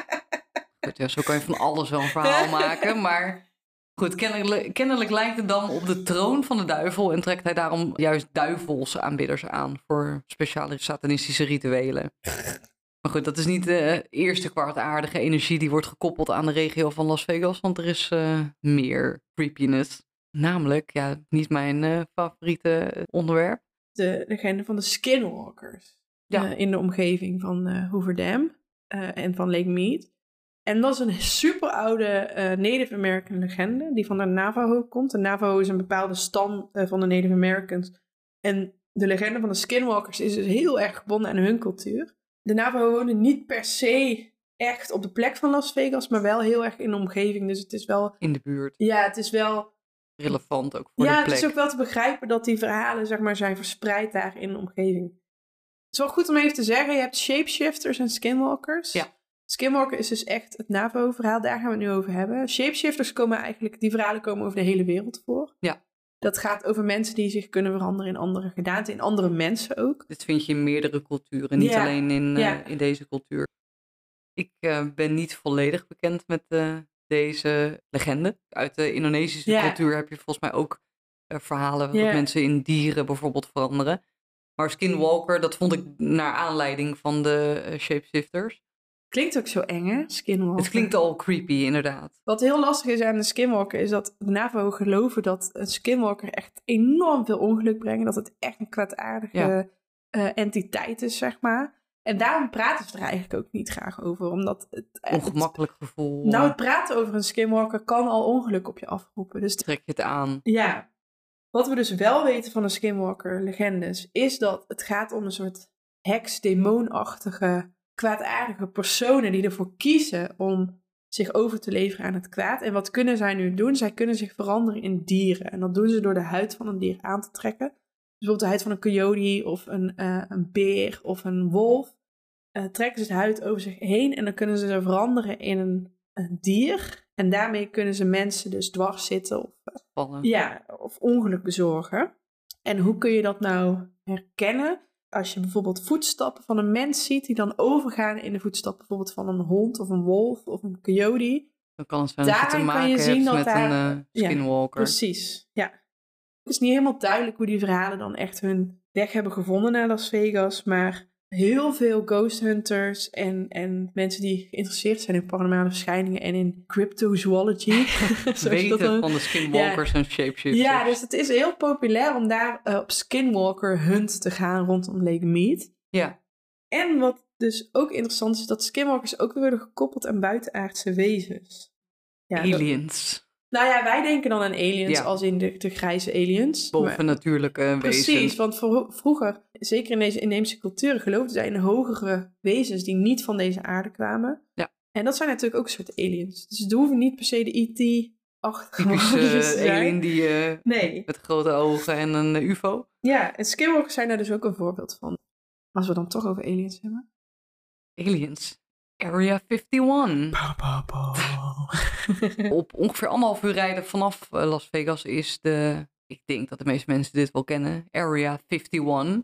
Speaker 1: goed, ja, zo kan je van alles wel een verhaal maken, maar goed, kennelijk, kennelijk lijkt het dan op de troon van de duivel en trekt hij daarom juist duivelsaanbidders aan voor speciale satanistische rituelen. Maar goed, dat is niet de eerste kwaadaardige energie die wordt gekoppeld aan de regio van Las Vegas, want er is eh, meer creepiness. Namelijk, ja, niet mijn eh, favoriete onderwerp.
Speaker 2: De legende van de skinwalkers.
Speaker 1: Ja.
Speaker 2: eh, in de omgeving van eh Hoover Dam eh, en van Lake Mead. En dat is een super oude Native American legende die van de Navajo komt. De Navajo is een bepaalde stam van de Native Americans. En de legende van de skinwalkers is dus heel erg gebonden aan hun cultuur. De Navajo wonen niet per se echt op de plek van Las Vegas, maar wel heel erg in de omgeving. Dus het is wel,
Speaker 1: In de buurt.
Speaker 2: ja, het is wel
Speaker 1: Relevant ook voor
Speaker 2: ja,
Speaker 1: de
Speaker 2: het
Speaker 1: plek.
Speaker 2: is ook wel te begrijpen dat die verhalen zeg maar, zijn verspreid daar in de omgeving. Het is wel goed om even te zeggen, je hebt shapeshifters en skinwalkers.
Speaker 1: Ja.
Speaker 2: Skinwalker is dus echt het NAVO-verhaal, daar gaan we het nu over hebben. Shapeshifters komen eigenlijk, die verhalen komen over de hele wereld voor.
Speaker 1: Ja.
Speaker 2: Dat gaat over mensen die zich kunnen veranderen in andere gedaanten, in andere mensen ook.
Speaker 1: Dit vind je in meerdere culturen, niet
Speaker 2: Ja,
Speaker 1: alleen in, eh,
Speaker 2: ja.
Speaker 1: in deze cultuur. Ik eh, ben niet volledig bekend met eh, deze legende. Uit de Indonesische
Speaker 2: Ja.
Speaker 1: cultuur heb je volgens mij ook eh, verhalen
Speaker 2: Ja.
Speaker 1: dat mensen in dieren bijvoorbeeld veranderen. Maar Skinwalker, dat vond ik naar aanleiding van de eh, shapeshifters.
Speaker 2: Klinkt ook zo eng, hè? Skinwalker.
Speaker 1: Het klinkt al creepy, inderdaad.
Speaker 2: Wat heel lastig is aan de skinwalker is dat de NAVO geloven dat een skinwalker echt enorm veel ongeluk brengt. Dat het echt een kwaadaardige
Speaker 1: Ja.
Speaker 2: eh, entiteit is, zeg maar. En daarom praten ze er eigenlijk ook niet graag over. Omdat het, het-
Speaker 1: Ongemakkelijk gevoel.
Speaker 2: nou,
Speaker 1: eh,
Speaker 2: het praten over een skinwalker kan al ongeluk op je afroepen. Dus
Speaker 1: trek je het aan.
Speaker 2: ja, wat we dus wel weten van de skinwalker legendes, is dat het gaat om een soort heks, demonachtige, kwaadaardige personen die ervoor kiezen om zich over te leveren aan het kwaad. En wat kunnen zij nu doen? Zij kunnen zich veranderen in dieren. En dat doen ze door de huid van een dier aan te trekken. Bijvoorbeeld de huid van een coyote of een, eh, een beer of een wolf. Eh, trekken ze de huid over zich heen en dan kunnen ze ze veranderen in een, een dier. En daarmee kunnen ze mensen dus dwars zitten of
Speaker 1: Spannend.
Speaker 2: ja, of ongeluk bezorgen. En hoe kun je dat nou herkennen? Als je bijvoorbeeld voetstappen van een mens ziet die dan overgaan in de voetstappen bijvoorbeeld van een hond of een wolf of een coyote.
Speaker 1: Dan kan het je te maken
Speaker 2: je zien dat
Speaker 1: met
Speaker 2: daar-
Speaker 1: een eh,
Speaker 2: ja,
Speaker 1: skinwalker.
Speaker 2: Precies, ja. Het is niet helemaal duidelijk hoe die verhalen dan echt hun weg hebben gevonden naar Las Vegas, maar heel veel ghost hunters en, en mensen die geïnteresseerd zijn in paranormale verschijningen en in cryptozoology.
Speaker 1: Weten
Speaker 2: dan-
Speaker 1: van de skinwalkers en shapeshifters.
Speaker 2: Ja, dus het is heel populair om daar eh, op skinwalker hunt te gaan rondom Lake Mead.
Speaker 1: Ja.
Speaker 2: En wat dus ook interessant is, dat skinwalkers ook weer worden gekoppeld aan buitenaardse wezens. Ja, dat-
Speaker 1: aliens.
Speaker 2: Nou ja, wij denken dan aan aliens
Speaker 1: Ja.
Speaker 2: als in de, de grijze aliens.
Speaker 1: Bovennatuurlijke
Speaker 2: Precies,
Speaker 1: wezens.
Speaker 2: want vro- vroeger, zeker in deze inheemse culturen, geloofden zij in hogere wezens die niet van deze aarde kwamen.
Speaker 1: Ja.
Speaker 2: En dat zijn natuurlijk ook een soort aliens. Dus het hoeven niet per se de te zijn.
Speaker 1: alien die, eh,
Speaker 2: Nee.
Speaker 1: met grote ogen en een eh, ufo.
Speaker 2: Ja, en skinwalkers zijn daar dus ook een voorbeeld van. Als we dan toch over aliens hebben.
Speaker 1: Aliens. Area 51. Op ongeveer anderhalf uur rijden vanaf eh, Las Vegas is de... Ik denk dat de meeste mensen dit wel kennen. Area 51.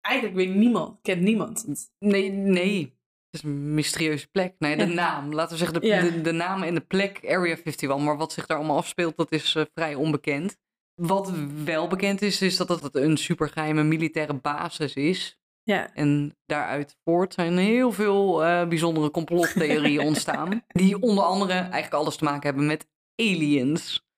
Speaker 2: Eigenlijk weet niemand, kent niemand.
Speaker 1: Nee, nee. Het is een mysterieuze plek. Nee, de
Speaker 2: Ja.
Speaker 1: naam. Laten we zeggen de,
Speaker 2: Ja.
Speaker 1: de, de naam en de plek Area 51. Maar wat zich daar allemaal afspeelt, dat is eh, vrij onbekend. Wat wel bekend is, is dat het een supergeheime militaire basis is.
Speaker 2: Ja.
Speaker 1: En daaruit voort zijn heel veel eh, bijzondere complottheorieën ontstaan. Die onder andere eigenlijk alles te maken hebben met aliens.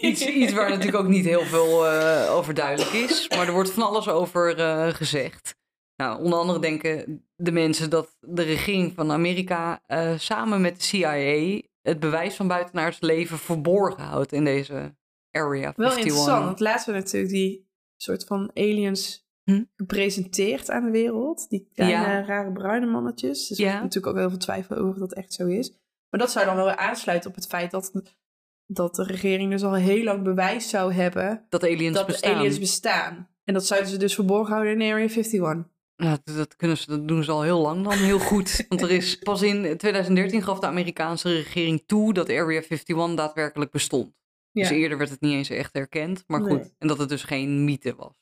Speaker 1: Iets, iets waar natuurlijk ook niet heel veel eh, over duidelijk is. Maar er wordt van alles over eh, gezegd. Nou, onder andere denken de mensen dat de regering van Amerika samen met de CIA het bewijs van buitenaards leven verborgen houdt in deze Area 51.
Speaker 2: Wel interessant, want laatst we natuurlijk die soort van aliens
Speaker 1: Hm?
Speaker 2: gepresenteerd aan de wereld. Die kleine
Speaker 1: Ja.
Speaker 2: rare bruine mannetjes. Dus er
Speaker 1: Ja.
Speaker 2: is natuurlijk ook heel veel twijfel over of dat echt zo is. Maar dat zou dan wel weer aansluiten op het feit dat, dat de regering dus al heel lang bewijs zou hebben
Speaker 1: Dat aliens
Speaker 2: dat
Speaker 1: bestaan.
Speaker 2: aliens bestaan. En dat zouden ze dus verborgen houden in Area 51.
Speaker 1: Nou, dat, dat, kunnen ze, dat doen ze al heel lang dan heel goed. Want er is pas in 2013 gaf de Amerikaanse regering toe dat Area 51 daadwerkelijk bestond.
Speaker 2: Ja.
Speaker 1: Dus eerder werd het niet eens echt erkend. Maar goed,
Speaker 2: Nee.
Speaker 1: en dat het dus geen mythe was.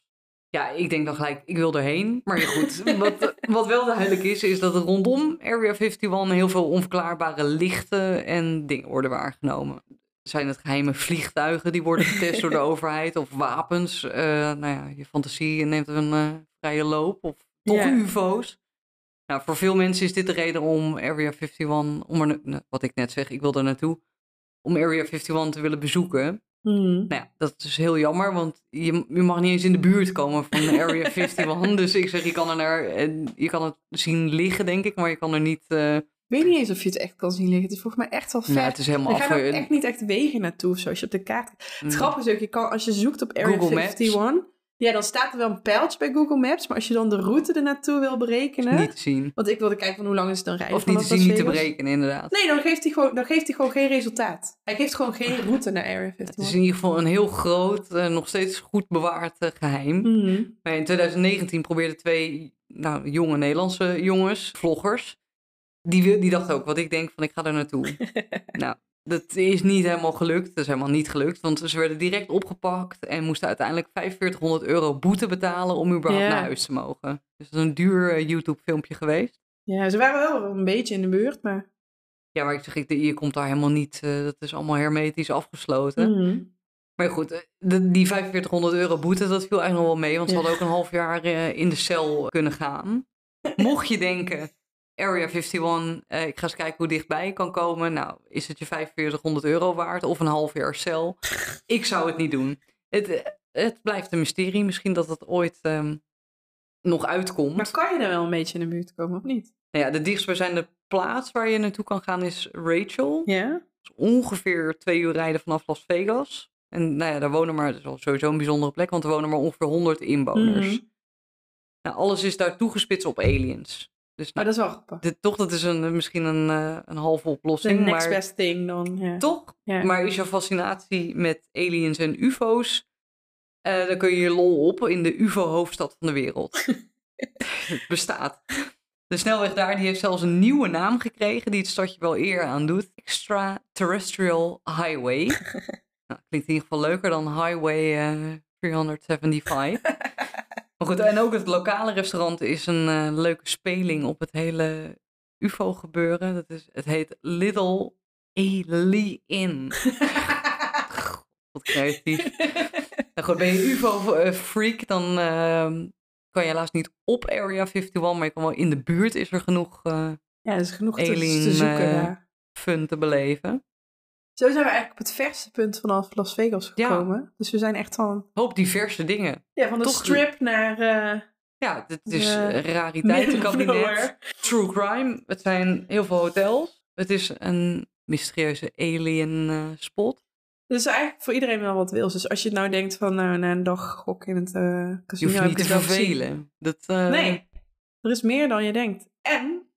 Speaker 1: Ja, ik denk dan gelijk, ik wil erheen. Maar ja, goed, wat, wat wel duidelijk is, is dat er rondom Area 51 heel veel onverklaarbare lichten en dingen worden waargenomen. Zijn het geheime vliegtuigen die worden getest door de overheid of wapens? Eh, nou ja, je fantasie neemt een eh, vrije loop of toch
Speaker 2: Ja.
Speaker 1: UFO's. Nou, voor veel mensen is dit de reden om Area 51, om er, nou, wat ik net zeg, ik wil er naartoe, om Area 51 te willen bezoeken.
Speaker 2: Hmm.
Speaker 1: Nou ja, dat is heel jammer, want je, je mag niet eens in de buurt komen van Area 51. dus ik zeg, je kan er naar, en je kan het zien liggen, denk ik, maar je kan er niet... eh,
Speaker 2: Ik weet niet eens of je het echt kan zien liggen. Het is volgens mij echt wel ver.
Speaker 1: nou, het is helemaal
Speaker 2: er
Speaker 1: af.
Speaker 2: ook echt niet echt wegen naartoe of zo, als je op de kaart... Het
Speaker 1: Mm.
Speaker 2: grappige is ook, je kan, als je zoekt op Area
Speaker 1: Google Maps.
Speaker 2: 51, Ja, dan staat er wel een pijltje bij Google Maps, maar als je dan de route er naartoe wil berekenen...
Speaker 1: Niet te zien.
Speaker 2: Want ik wilde kijken van hoe lang is het dan rijden
Speaker 1: Of niet te zien, niet te berekenen, inderdaad.
Speaker 2: Nee, dan geeft, hij gewoon, dan geeft hij gewoon geen resultaat. Hij geeft gewoon geen route naar Area
Speaker 1: Het
Speaker 2: 51.
Speaker 1: is in ieder geval een heel groot, eh, nog steeds goed bewaard eh, geheim.
Speaker 2: Mhm.
Speaker 1: Maar in 2019 probeerden twee nou, jonge Nederlandse jongens, vloggers, die, wil- die dachten ook wat ik denk van ik ga er naartoe. nou, dat is niet helemaal gelukt. Dat is helemaal niet gelukt, want ze werden direct opgepakt en moesten uiteindelijk 4500 euro boete betalen om überhaupt
Speaker 2: Ja.
Speaker 1: naar huis te mogen. Dus dat is een duur eh, YouTube filmpje geweest.
Speaker 2: Ja, ze waren wel een beetje in de buurt, maar...
Speaker 1: Ja, maar ik zeg, ik, je komt daar helemaal niet, eh, dat is allemaal hermetisch afgesloten.
Speaker 2: Mhm.
Speaker 1: Maar goed, eh, de, die 4500 euro boete, dat viel eigenlijk nog wel mee. Want ze
Speaker 2: Ja.
Speaker 1: hadden ook een half jaar in de cel kunnen gaan. Mocht je denken, Area 51, eh, ik ga eens kijken hoe dichtbij ik kan komen. Nou, is het je 4500 euro waard of een half jaar cel? Ik zou het niet doen. Het, eh, het blijft een mysterie. Misschien dat het ooit ehm, nog uitkomt.
Speaker 2: Maar kan je er wel een beetje in de buurt komen, of niet?
Speaker 1: Nou ja, de dichtstbijzijnde plaats waar je naartoe kan gaan is Rachel.
Speaker 2: Ja?
Speaker 1: Is ongeveer twee uur rijden vanaf Las Vegas. En nou ja, daar wonen maar, dat is sowieso een bijzondere plek, want er wonen maar ongeveer 100 inwoners.
Speaker 2: Mhm.
Speaker 1: Nou, alles is daar toegespitst op aliens. Dus
Speaker 2: Maar
Speaker 1: nou,
Speaker 2: dat is wel grappig.
Speaker 1: dit, toch, dat is een, misschien een, eh, een halve
Speaker 2: De
Speaker 1: oplossing.
Speaker 2: next
Speaker 1: maar
Speaker 2: best thing dan. Ja.
Speaker 1: toch?
Speaker 2: Ja.
Speaker 1: Maar is jouw fascinatie met aliens en ufo's, eh, dan kun je je lol op in de ufo-hoofdstad van de wereld. het bestaat. De snelweg daar die heeft zelfs een nieuwe naam gekregen die het stadje wel eer aan doet. Extraterrestrial Highway. nou, klinkt in ieder geval leuker dan Highway eh, 375. Maar goed, en ook het lokale restaurant is een eh, leuke speling op het hele ufo gebeuren. Dat is, het heet Little Alien. Wat creatief. Nou goed, ben je UFO-freak, dan ehm, kan je helaas niet op Area 51, maar je kan wel in de buurt, is er genoeg eh,
Speaker 2: Ja, er is genoeg te,
Speaker 1: Alien,
Speaker 2: te zoeken
Speaker 1: eh,
Speaker 2: daar.
Speaker 1: fun te beleven.
Speaker 2: Zo zijn we eigenlijk op het verste punt vanaf Las Vegas
Speaker 1: Ja.
Speaker 2: gekomen. Dus we zijn echt van,
Speaker 1: Hoop diverse dingen.
Speaker 2: ja, van de
Speaker 1: Toch-
Speaker 2: strip naar eh
Speaker 1: Ja, het is
Speaker 2: Eh,
Speaker 1: rariteitenkabinet. True crime. Het zijn heel veel hotels. Het is een mysterieuze alien eh, spot.
Speaker 2: Dus eigenlijk voor iedereen wel wat wils. Dus als je het nou denkt van, nou, na een dag gok in het
Speaker 1: Je
Speaker 2: casino
Speaker 1: hoeft
Speaker 2: heb
Speaker 1: niet te vervelen. Dat,
Speaker 2: Nee, er is meer dan je denkt. En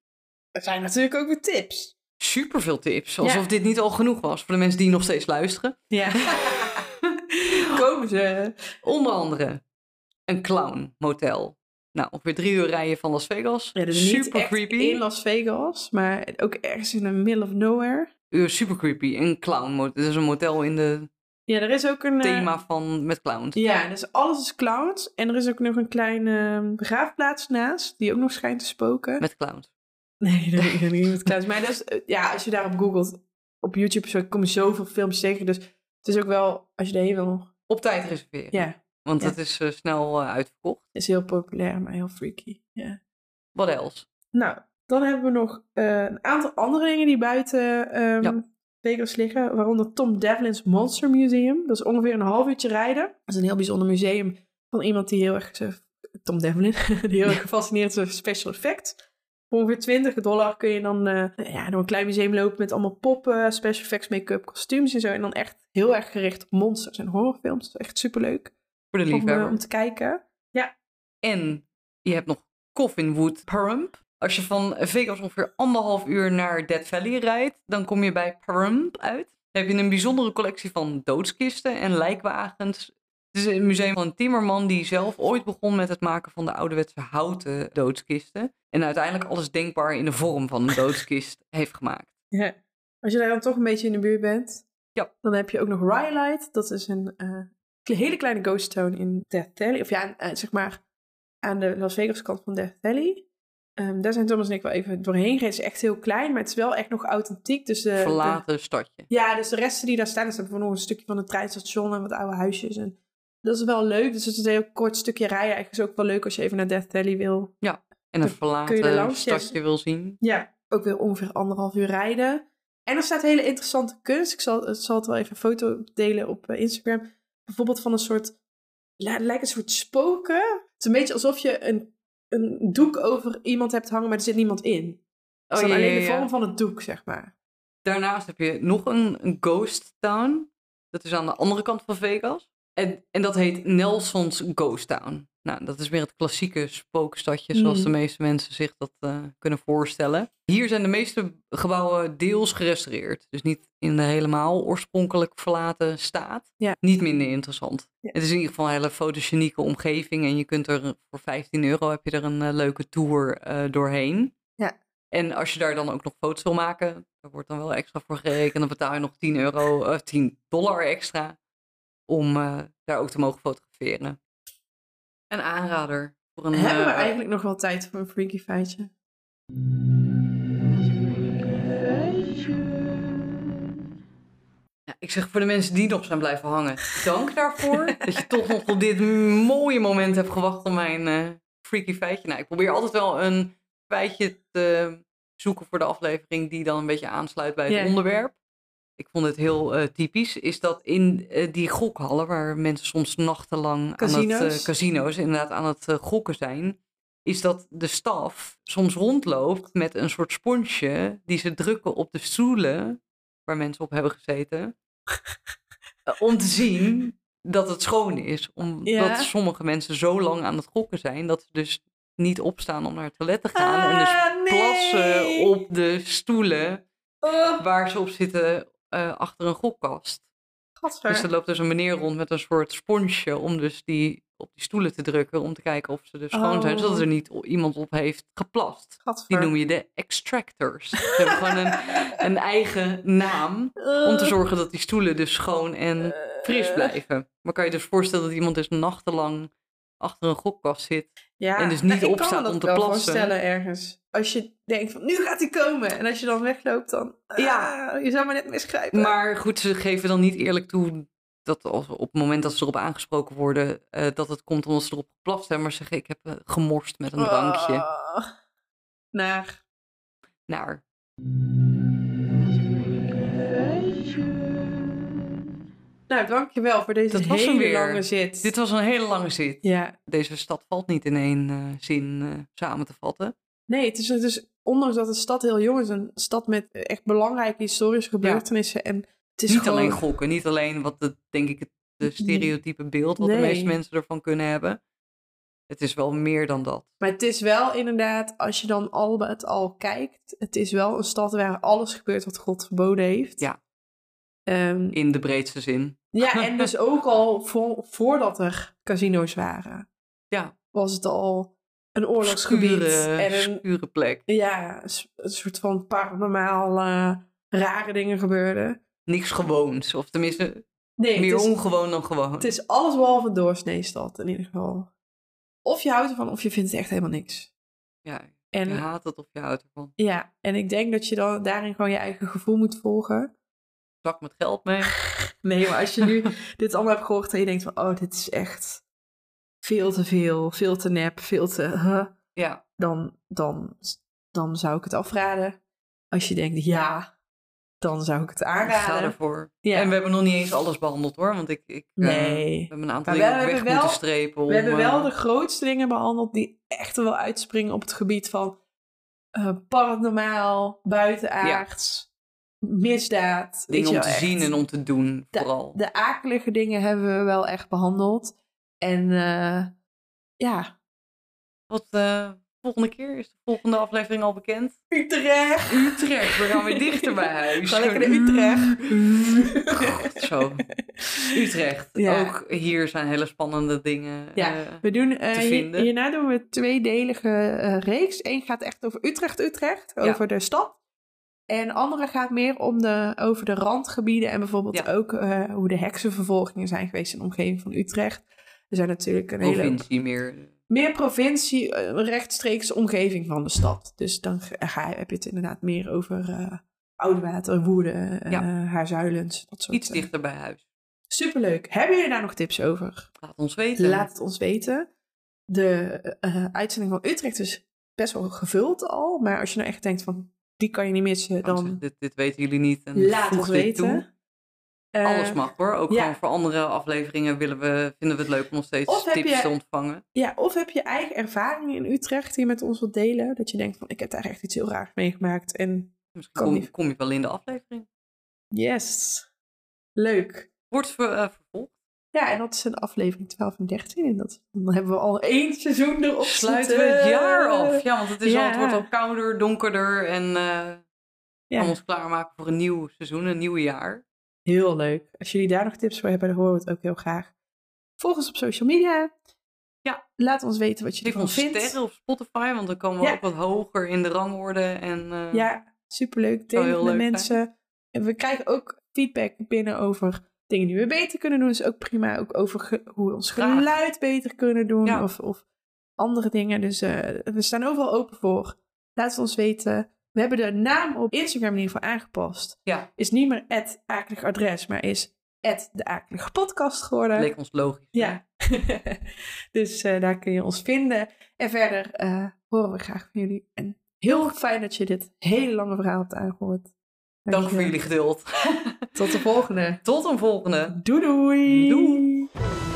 Speaker 2: er zijn natuurlijk ook weer tips.
Speaker 1: Superveel tips. Alsof
Speaker 2: Ja.
Speaker 1: dit niet al genoeg was voor de mensen die nog steeds luisteren.
Speaker 2: Ja. Komen ze.
Speaker 1: Onder andere een clown motel. Nou, ongeveer drie uur rijden van Las Vegas.
Speaker 2: Ja, dus
Speaker 1: super creepy.
Speaker 2: in Las Vegas, maar ook ergens in the middle of nowhere.
Speaker 1: Uh, super creepy. Een clown motel. Het is een motel in de
Speaker 2: Ja, er is ook een... eh,
Speaker 1: thema van met clowns.
Speaker 2: Ja, dus alles is clowns. En er is ook nog een kleine eh, begraafplaats naast, die ook nog schijnt te spoken.
Speaker 1: Met clowns.
Speaker 2: Nee, dat is niet met clowns. Maar dat is, eh, ja, als je daarop googelt, op YouTube zo, komen zoveel filmpjes tegen. Dus het is ook wel, als je erheen wil,
Speaker 1: Op tijd reserveren.
Speaker 2: ja,
Speaker 1: Want
Speaker 2: Ja.
Speaker 1: het is eh, snel eh, uitverkocht.
Speaker 2: is heel populair, maar heel freaky. Ja.
Speaker 1: Wat else?
Speaker 2: Nou, dan hebben we nog een aantal andere dingen die buiten
Speaker 1: Ja.
Speaker 2: Vegas liggen. Waaronder Tom Devlin's Monster Museum. Dat is ongeveer een half uurtje rijden. Dat is een heel bijzonder museum van iemand die heel erg... Tom Devlin, die heel erg gefascineerd is door special effects. Voor ongeveer 20 dollar kun je dan eh, ja, door een klein museum lopen met allemaal poppen, special effects, make-up, kostuums en zo. En dan echt heel erg gericht op monsters en horrorfilms. Dat is echt superleuk
Speaker 1: Voor de
Speaker 2: om, eh,
Speaker 1: liefhebber.
Speaker 2: om te kijken.
Speaker 1: En je hebt nog Coffinwood Pahrump. Als je van Vegas ongeveer anderhalf uur naar Death Valley rijdt, dan kom je bij Pahrump uit. Dan heb je een bijzondere collectie van doodskisten en lijkwagens. Het is een museum van een timmerman die zelf ooit begon met het maken van de ouderwetse houten doodskisten. En uiteindelijk alles denkbaar in de vorm van een doodskist heeft gemaakt.
Speaker 2: Ja. Als je daar dan toch een beetje in de buurt bent,
Speaker 1: Ja.
Speaker 2: dan heb je ook nog Rhyolite. Dat is een eh, hele kleine ghost town in Death Valley. Of ja, eh, zeg maar aan de Las Vegas kant van Death Valley. Ehm, daar zijn Thomas en ik wel even doorheen gereden. Het is echt heel klein, maar het is wel echt nog authentiek. Dus de, de-
Speaker 1: Verlaten stadje.
Speaker 2: ja, dus de resten die daar staan, is hebben we nog een stukje van het treinstation en wat oude huisjes. En dat is wel leuk. Dus het is een heel kort stukje rijden. Eigenlijk is ook wel leuk als je even naar Death Valley wil.
Speaker 1: En een
Speaker 2: er
Speaker 1: verlaten
Speaker 2: ja.
Speaker 1: stadje wil zien.
Speaker 2: Ja, ook weer ongeveer anderhalf uur rijden. En er staat hele interessante kunst. Ik zal, zal het wel even een foto delen op eh, Instagram. Bijvoorbeeld van een soort, ja, het lijkt een soort spoken. Het is een beetje alsof je een, een doek over iemand hebt hangen, maar er zit niemand in.
Speaker 1: Oh, ja,
Speaker 2: alleen
Speaker 1: ja,
Speaker 2: de
Speaker 1: ja.
Speaker 2: vorm van het doek, zeg maar.
Speaker 1: Daarnaast heb je nog een, een ghost town. Dat is aan de andere kant van Vegas. En, en dat heet Nelson's Ghost Town. Nou, dat is weer het klassieke spookstadje, zoals
Speaker 2: Mhm.
Speaker 1: de meeste mensen zich dat eh, kunnen voorstellen. Hier zijn de meeste gebouwen deels gerestaureerd. Dus niet in de helemaal oorspronkelijk verlaten staat.
Speaker 2: Ja.
Speaker 1: Niet minder interessant.
Speaker 2: Ja.
Speaker 1: Het is in ieder geval een hele fotogenieke omgeving. En je kunt er voor 15 euro heb je er een eh, leuke tour eh, doorheen.
Speaker 2: Ja.
Speaker 1: En als je daar dan ook nog foto's wil maken, daar wordt dan wel extra voor gerekend. Dan betaal je nog 10 euro, eh 10 dollar extra om eh, daar ook te mogen fotograferen. Een aanrader voor een.
Speaker 2: Hebben we
Speaker 1: eh,
Speaker 2: eigenlijk nog wel tijd voor een freaky feitje?
Speaker 1: ja, ik zeg voor de mensen die nog zijn blijven hangen, dank daarvoor. dat je toch nog op dit mooie moment hebt gewacht om mijn eh, freaky feitje. Nou, ik probeer altijd wel een feitje te zoeken voor de aflevering die dan een beetje aansluit bij het onderwerp. Ik vond het heel eh, typisch, is dat in eh, die gokhallen, waar mensen soms nachtenlang aan het
Speaker 2: Casino's?
Speaker 1: eh, casino's inderdaad aan het gokken zijn, is dat de staf soms rondloopt met een soort sponsje die ze drukken op de stoelen waar mensen op hebben gezeten. om te zien dat het schoon is. Omdat
Speaker 2: Ja.
Speaker 1: sommige mensen zo lang aan het gokken zijn dat ze dus niet opstaan om naar het toilet te gaan. en dus
Speaker 2: Ah, nee!
Speaker 1: plassen op de stoelen
Speaker 2: Oh,
Speaker 1: waar ze op zitten eh, achter een gokkast. Dus er loopt dus een meneer rond met een soort sponsje om dus die op die stoelen te drukken om te kijken of ze dus schoon zijn. Zodat
Speaker 2: Oh.
Speaker 1: er niet iemand op heeft geplast. Die noem je de extractors. Ze hebben gewoon een, een eigen naam om te
Speaker 2: Eh,
Speaker 1: zorgen dat die stoelen dus schoon en fris
Speaker 2: eh,
Speaker 1: blijven. Maar kan je dus voorstellen dat iemand dus nachtenlang achter een gokkast zit.
Speaker 2: Ja,
Speaker 1: en dus niet
Speaker 2: nou, ik
Speaker 1: opstaat
Speaker 2: kan me
Speaker 1: om
Speaker 2: dat
Speaker 1: te
Speaker 2: wel
Speaker 1: plassen.
Speaker 2: voorstellen ergens. Als je denkt van, nu gaat hij komen. En als je dan wegloopt, dan...
Speaker 1: Ja.
Speaker 2: ah, je zou maar net misgrijpen.
Speaker 1: Maar goed, ze geven dan niet eerlijk toe dat als, op het moment dat ze erop aangesproken worden, eh, dat het komt omdat ze erop geplast hebben. Maar ze zeggen, ik heb eh, gemorst met een drankje.
Speaker 2: Ah, naar.
Speaker 1: Naar.
Speaker 2: Nou, dankjewel voor deze
Speaker 1: Dat
Speaker 2: hele
Speaker 1: weer.
Speaker 2: lange zit.
Speaker 1: Dit was een hele lange zit.
Speaker 2: Ja.
Speaker 1: Deze stad valt niet in één eh, zin samen te vatten.
Speaker 2: Nee, het is dus, ondanks dat de stad heel jong is, een stad met echt belangrijke historische gebeurtenissen. En het is
Speaker 1: niet
Speaker 2: gewoon...
Speaker 1: alleen gokken, niet alleen wat de, denk ik, het de stereotype beeld wat de meeste mensen ervan kunnen hebben. Het is wel meer dan dat.
Speaker 2: Maar het is wel inderdaad, als je dan al met al kijkt, het is wel een stad waar alles gebeurt wat God verboden heeft.
Speaker 1: Ja.
Speaker 2: Ehm,
Speaker 1: In de breedste zin.
Speaker 2: ja, en dus ook al vo- voordat er casino's waren,
Speaker 1: Ja,
Speaker 2: was het al een oorlogsgebied. en een,
Speaker 1: obscure plek.
Speaker 2: ja, een soort van paranormaal eh, rare dingen gebeurden.
Speaker 1: Niks gewoons. Of tenminste,
Speaker 2: Nee,
Speaker 1: meer
Speaker 2: is,
Speaker 1: ongewoon dan gewoon.
Speaker 2: het is alles behalve doorsneestad in ieder geval. Of je houdt ervan of je vindt het echt helemaal niks.
Speaker 1: Ja,
Speaker 2: En
Speaker 1: je haat het of je houdt ervan.
Speaker 2: Ja, en ik denk dat je dan daarin gewoon je eigen gevoel moet volgen.
Speaker 1: Zak met geld mee.
Speaker 2: Nee, maar als je nu dit allemaal hebt gehoord en je denkt van, oh, dit is echt veel te veel, veel te nep, veel te, huh,
Speaker 1: Ja,
Speaker 2: dan, dan, dan zou ik het afraden. Als je denkt, ja, dan zou ik het
Speaker 1: ik ga
Speaker 2: aanraden.
Speaker 1: ervoor.
Speaker 2: Ja.
Speaker 1: En we hebben nog niet eens alles behandeld hoor. Want ik, ik eh,
Speaker 2: Nee.
Speaker 1: we hebben een aantal
Speaker 2: we
Speaker 1: dingen ook weg
Speaker 2: hebben
Speaker 1: moeten
Speaker 2: wel-
Speaker 1: strepen.
Speaker 2: We hebben wel
Speaker 1: eh,
Speaker 2: de grootste dingen behandeld die echt wel uitspringen op het gebied van eh, paranormaal, buitenaards, misdaad.
Speaker 1: dingen om te
Speaker 2: echt.
Speaker 1: zien en om te doen
Speaker 2: de,
Speaker 1: vooral.
Speaker 2: de akelige dingen hebben we wel echt behandeld. En eh, ja,
Speaker 1: Wat eh, volgende keer? Is de volgende aflevering al bekend?
Speaker 2: Utrecht.
Speaker 1: Utrecht, we gaan weer dichter bij huis.
Speaker 2: Ga lekker naar Utrecht.
Speaker 1: Zo. Utrecht.
Speaker 2: Ja.
Speaker 1: Ook hier zijn hele spannende dingen.
Speaker 2: Ja,
Speaker 1: eh,
Speaker 2: We doen, eh,
Speaker 1: te
Speaker 2: hier-
Speaker 1: vinden.
Speaker 2: hierna doen we een tweedelige reeks. Eén gaat echt over Utrecht, Utrecht,
Speaker 1: Ja.
Speaker 2: over de stad. En de andere gaat meer om de, over de randgebieden en bijvoorbeeld
Speaker 1: Ja.
Speaker 2: ook eh, hoe de heksenvervolgingen zijn geweest in de omgeving van Utrecht. Er zijn natuurlijk een hele
Speaker 1: provincie meer.
Speaker 2: meer provincie, eh, een rechtstreekse omgeving van de stad. Dus dan ga, ga- heb je het inderdaad meer over eh Oudewater, Woerden, eh
Speaker 1: Ja.
Speaker 2: Haarzuilens, dat soort
Speaker 1: Iets
Speaker 2: eh,
Speaker 1: dichter bij huis.
Speaker 2: Superleuk. Hebben jullie daar nog tips over?
Speaker 1: Laat ons weten.
Speaker 2: Laat het ons weten. De eh, uitzending van Utrecht is best wel gevuld al. Maar als je nou echt denkt van, die kan je niet missen, dan
Speaker 1: dit, dit weten jullie niet. En
Speaker 2: laat ons weten.
Speaker 1: toe.
Speaker 2: Eh,
Speaker 1: Alles mag hoor. Ook
Speaker 2: ja.
Speaker 1: gewoon voor andere afleveringen willen we, vinden we het leuk om nog steeds tips
Speaker 2: je-
Speaker 1: te ontvangen.
Speaker 2: Ja, of heb je eigen ervaringen in Utrecht die je met ons wilt delen? Dat je denkt van, ik heb daar echt iets heel raars meegemaakt. En
Speaker 1: Misschien kom,
Speaker 2: niet.
Speaker 1: kom je wel in de aflevering.
Speaker 2: yes, leuk.
Speaker 1: Wordt ver- eh, vervolgd.
Speaker 2: Ja, en dat is een aflevering 12 en 13. En dat, dan hebben we al één seizoen erop
Speaker 1: Sluiten we het jaar af. Ja, want het, is
Speaker 2: Ja.
Speaker 1: al, het wordt al kouder, donkerder. En eh
Speaker 2: Ja.
Speaker 1: gaan we ons klaarmaken voor een nieuw seizoen, een nieuw jaar.
Speaker 2: Heel leuk. Als jullie daar nog tips voor hebben, dan horen we het ook heel graag. Volg ons op social media.
Speaker 1: Ja.
Speaker 2: Laat ons weten wat je ervan vindt.
Speaker 1: sterren op Spotify, want dan komen we
Speaker 2: Ja.
Speaker 1: ook wat hoger in de rangorde. En, eh,
Speaker 2: Ja, superleuk. Deel met
Speaker 1: leuk
Speaker 2: mensen. En we krijgen ook feedback binnen over dingen die we beter kunnen doen. Dus ook prima. Ook over hoe we ons
Speaker 1: Graag.
Speaker 2: geluid beter kunnen doen.
Speaker 1: Ja.
Speaker 2: Of, of andere dingen. Dus eh, we staan overal open voor. Laat het ons weten. We hebben de naam op Instagram in ieder geval aangepast.
Speaker 1: Ja.
Speaker 2: Is niet meer het akelig adres, maar is de akelige podcast geworden.
Speaker 1: leek ons logisch.
Speaker 2: Ja, dus eh, daar kun je ons vinden. En verder eh, horen we graag van jullie. En heel fijn dat je dit hele lange verhaal hebt aangehoord.
Speaker 1: Dank voor jullie geduld.
Speaker 2: Tot de volgende.
Speaker 1: Tot een volgende.
Speaker 2: Doei doei.
Speaker 1: Doei.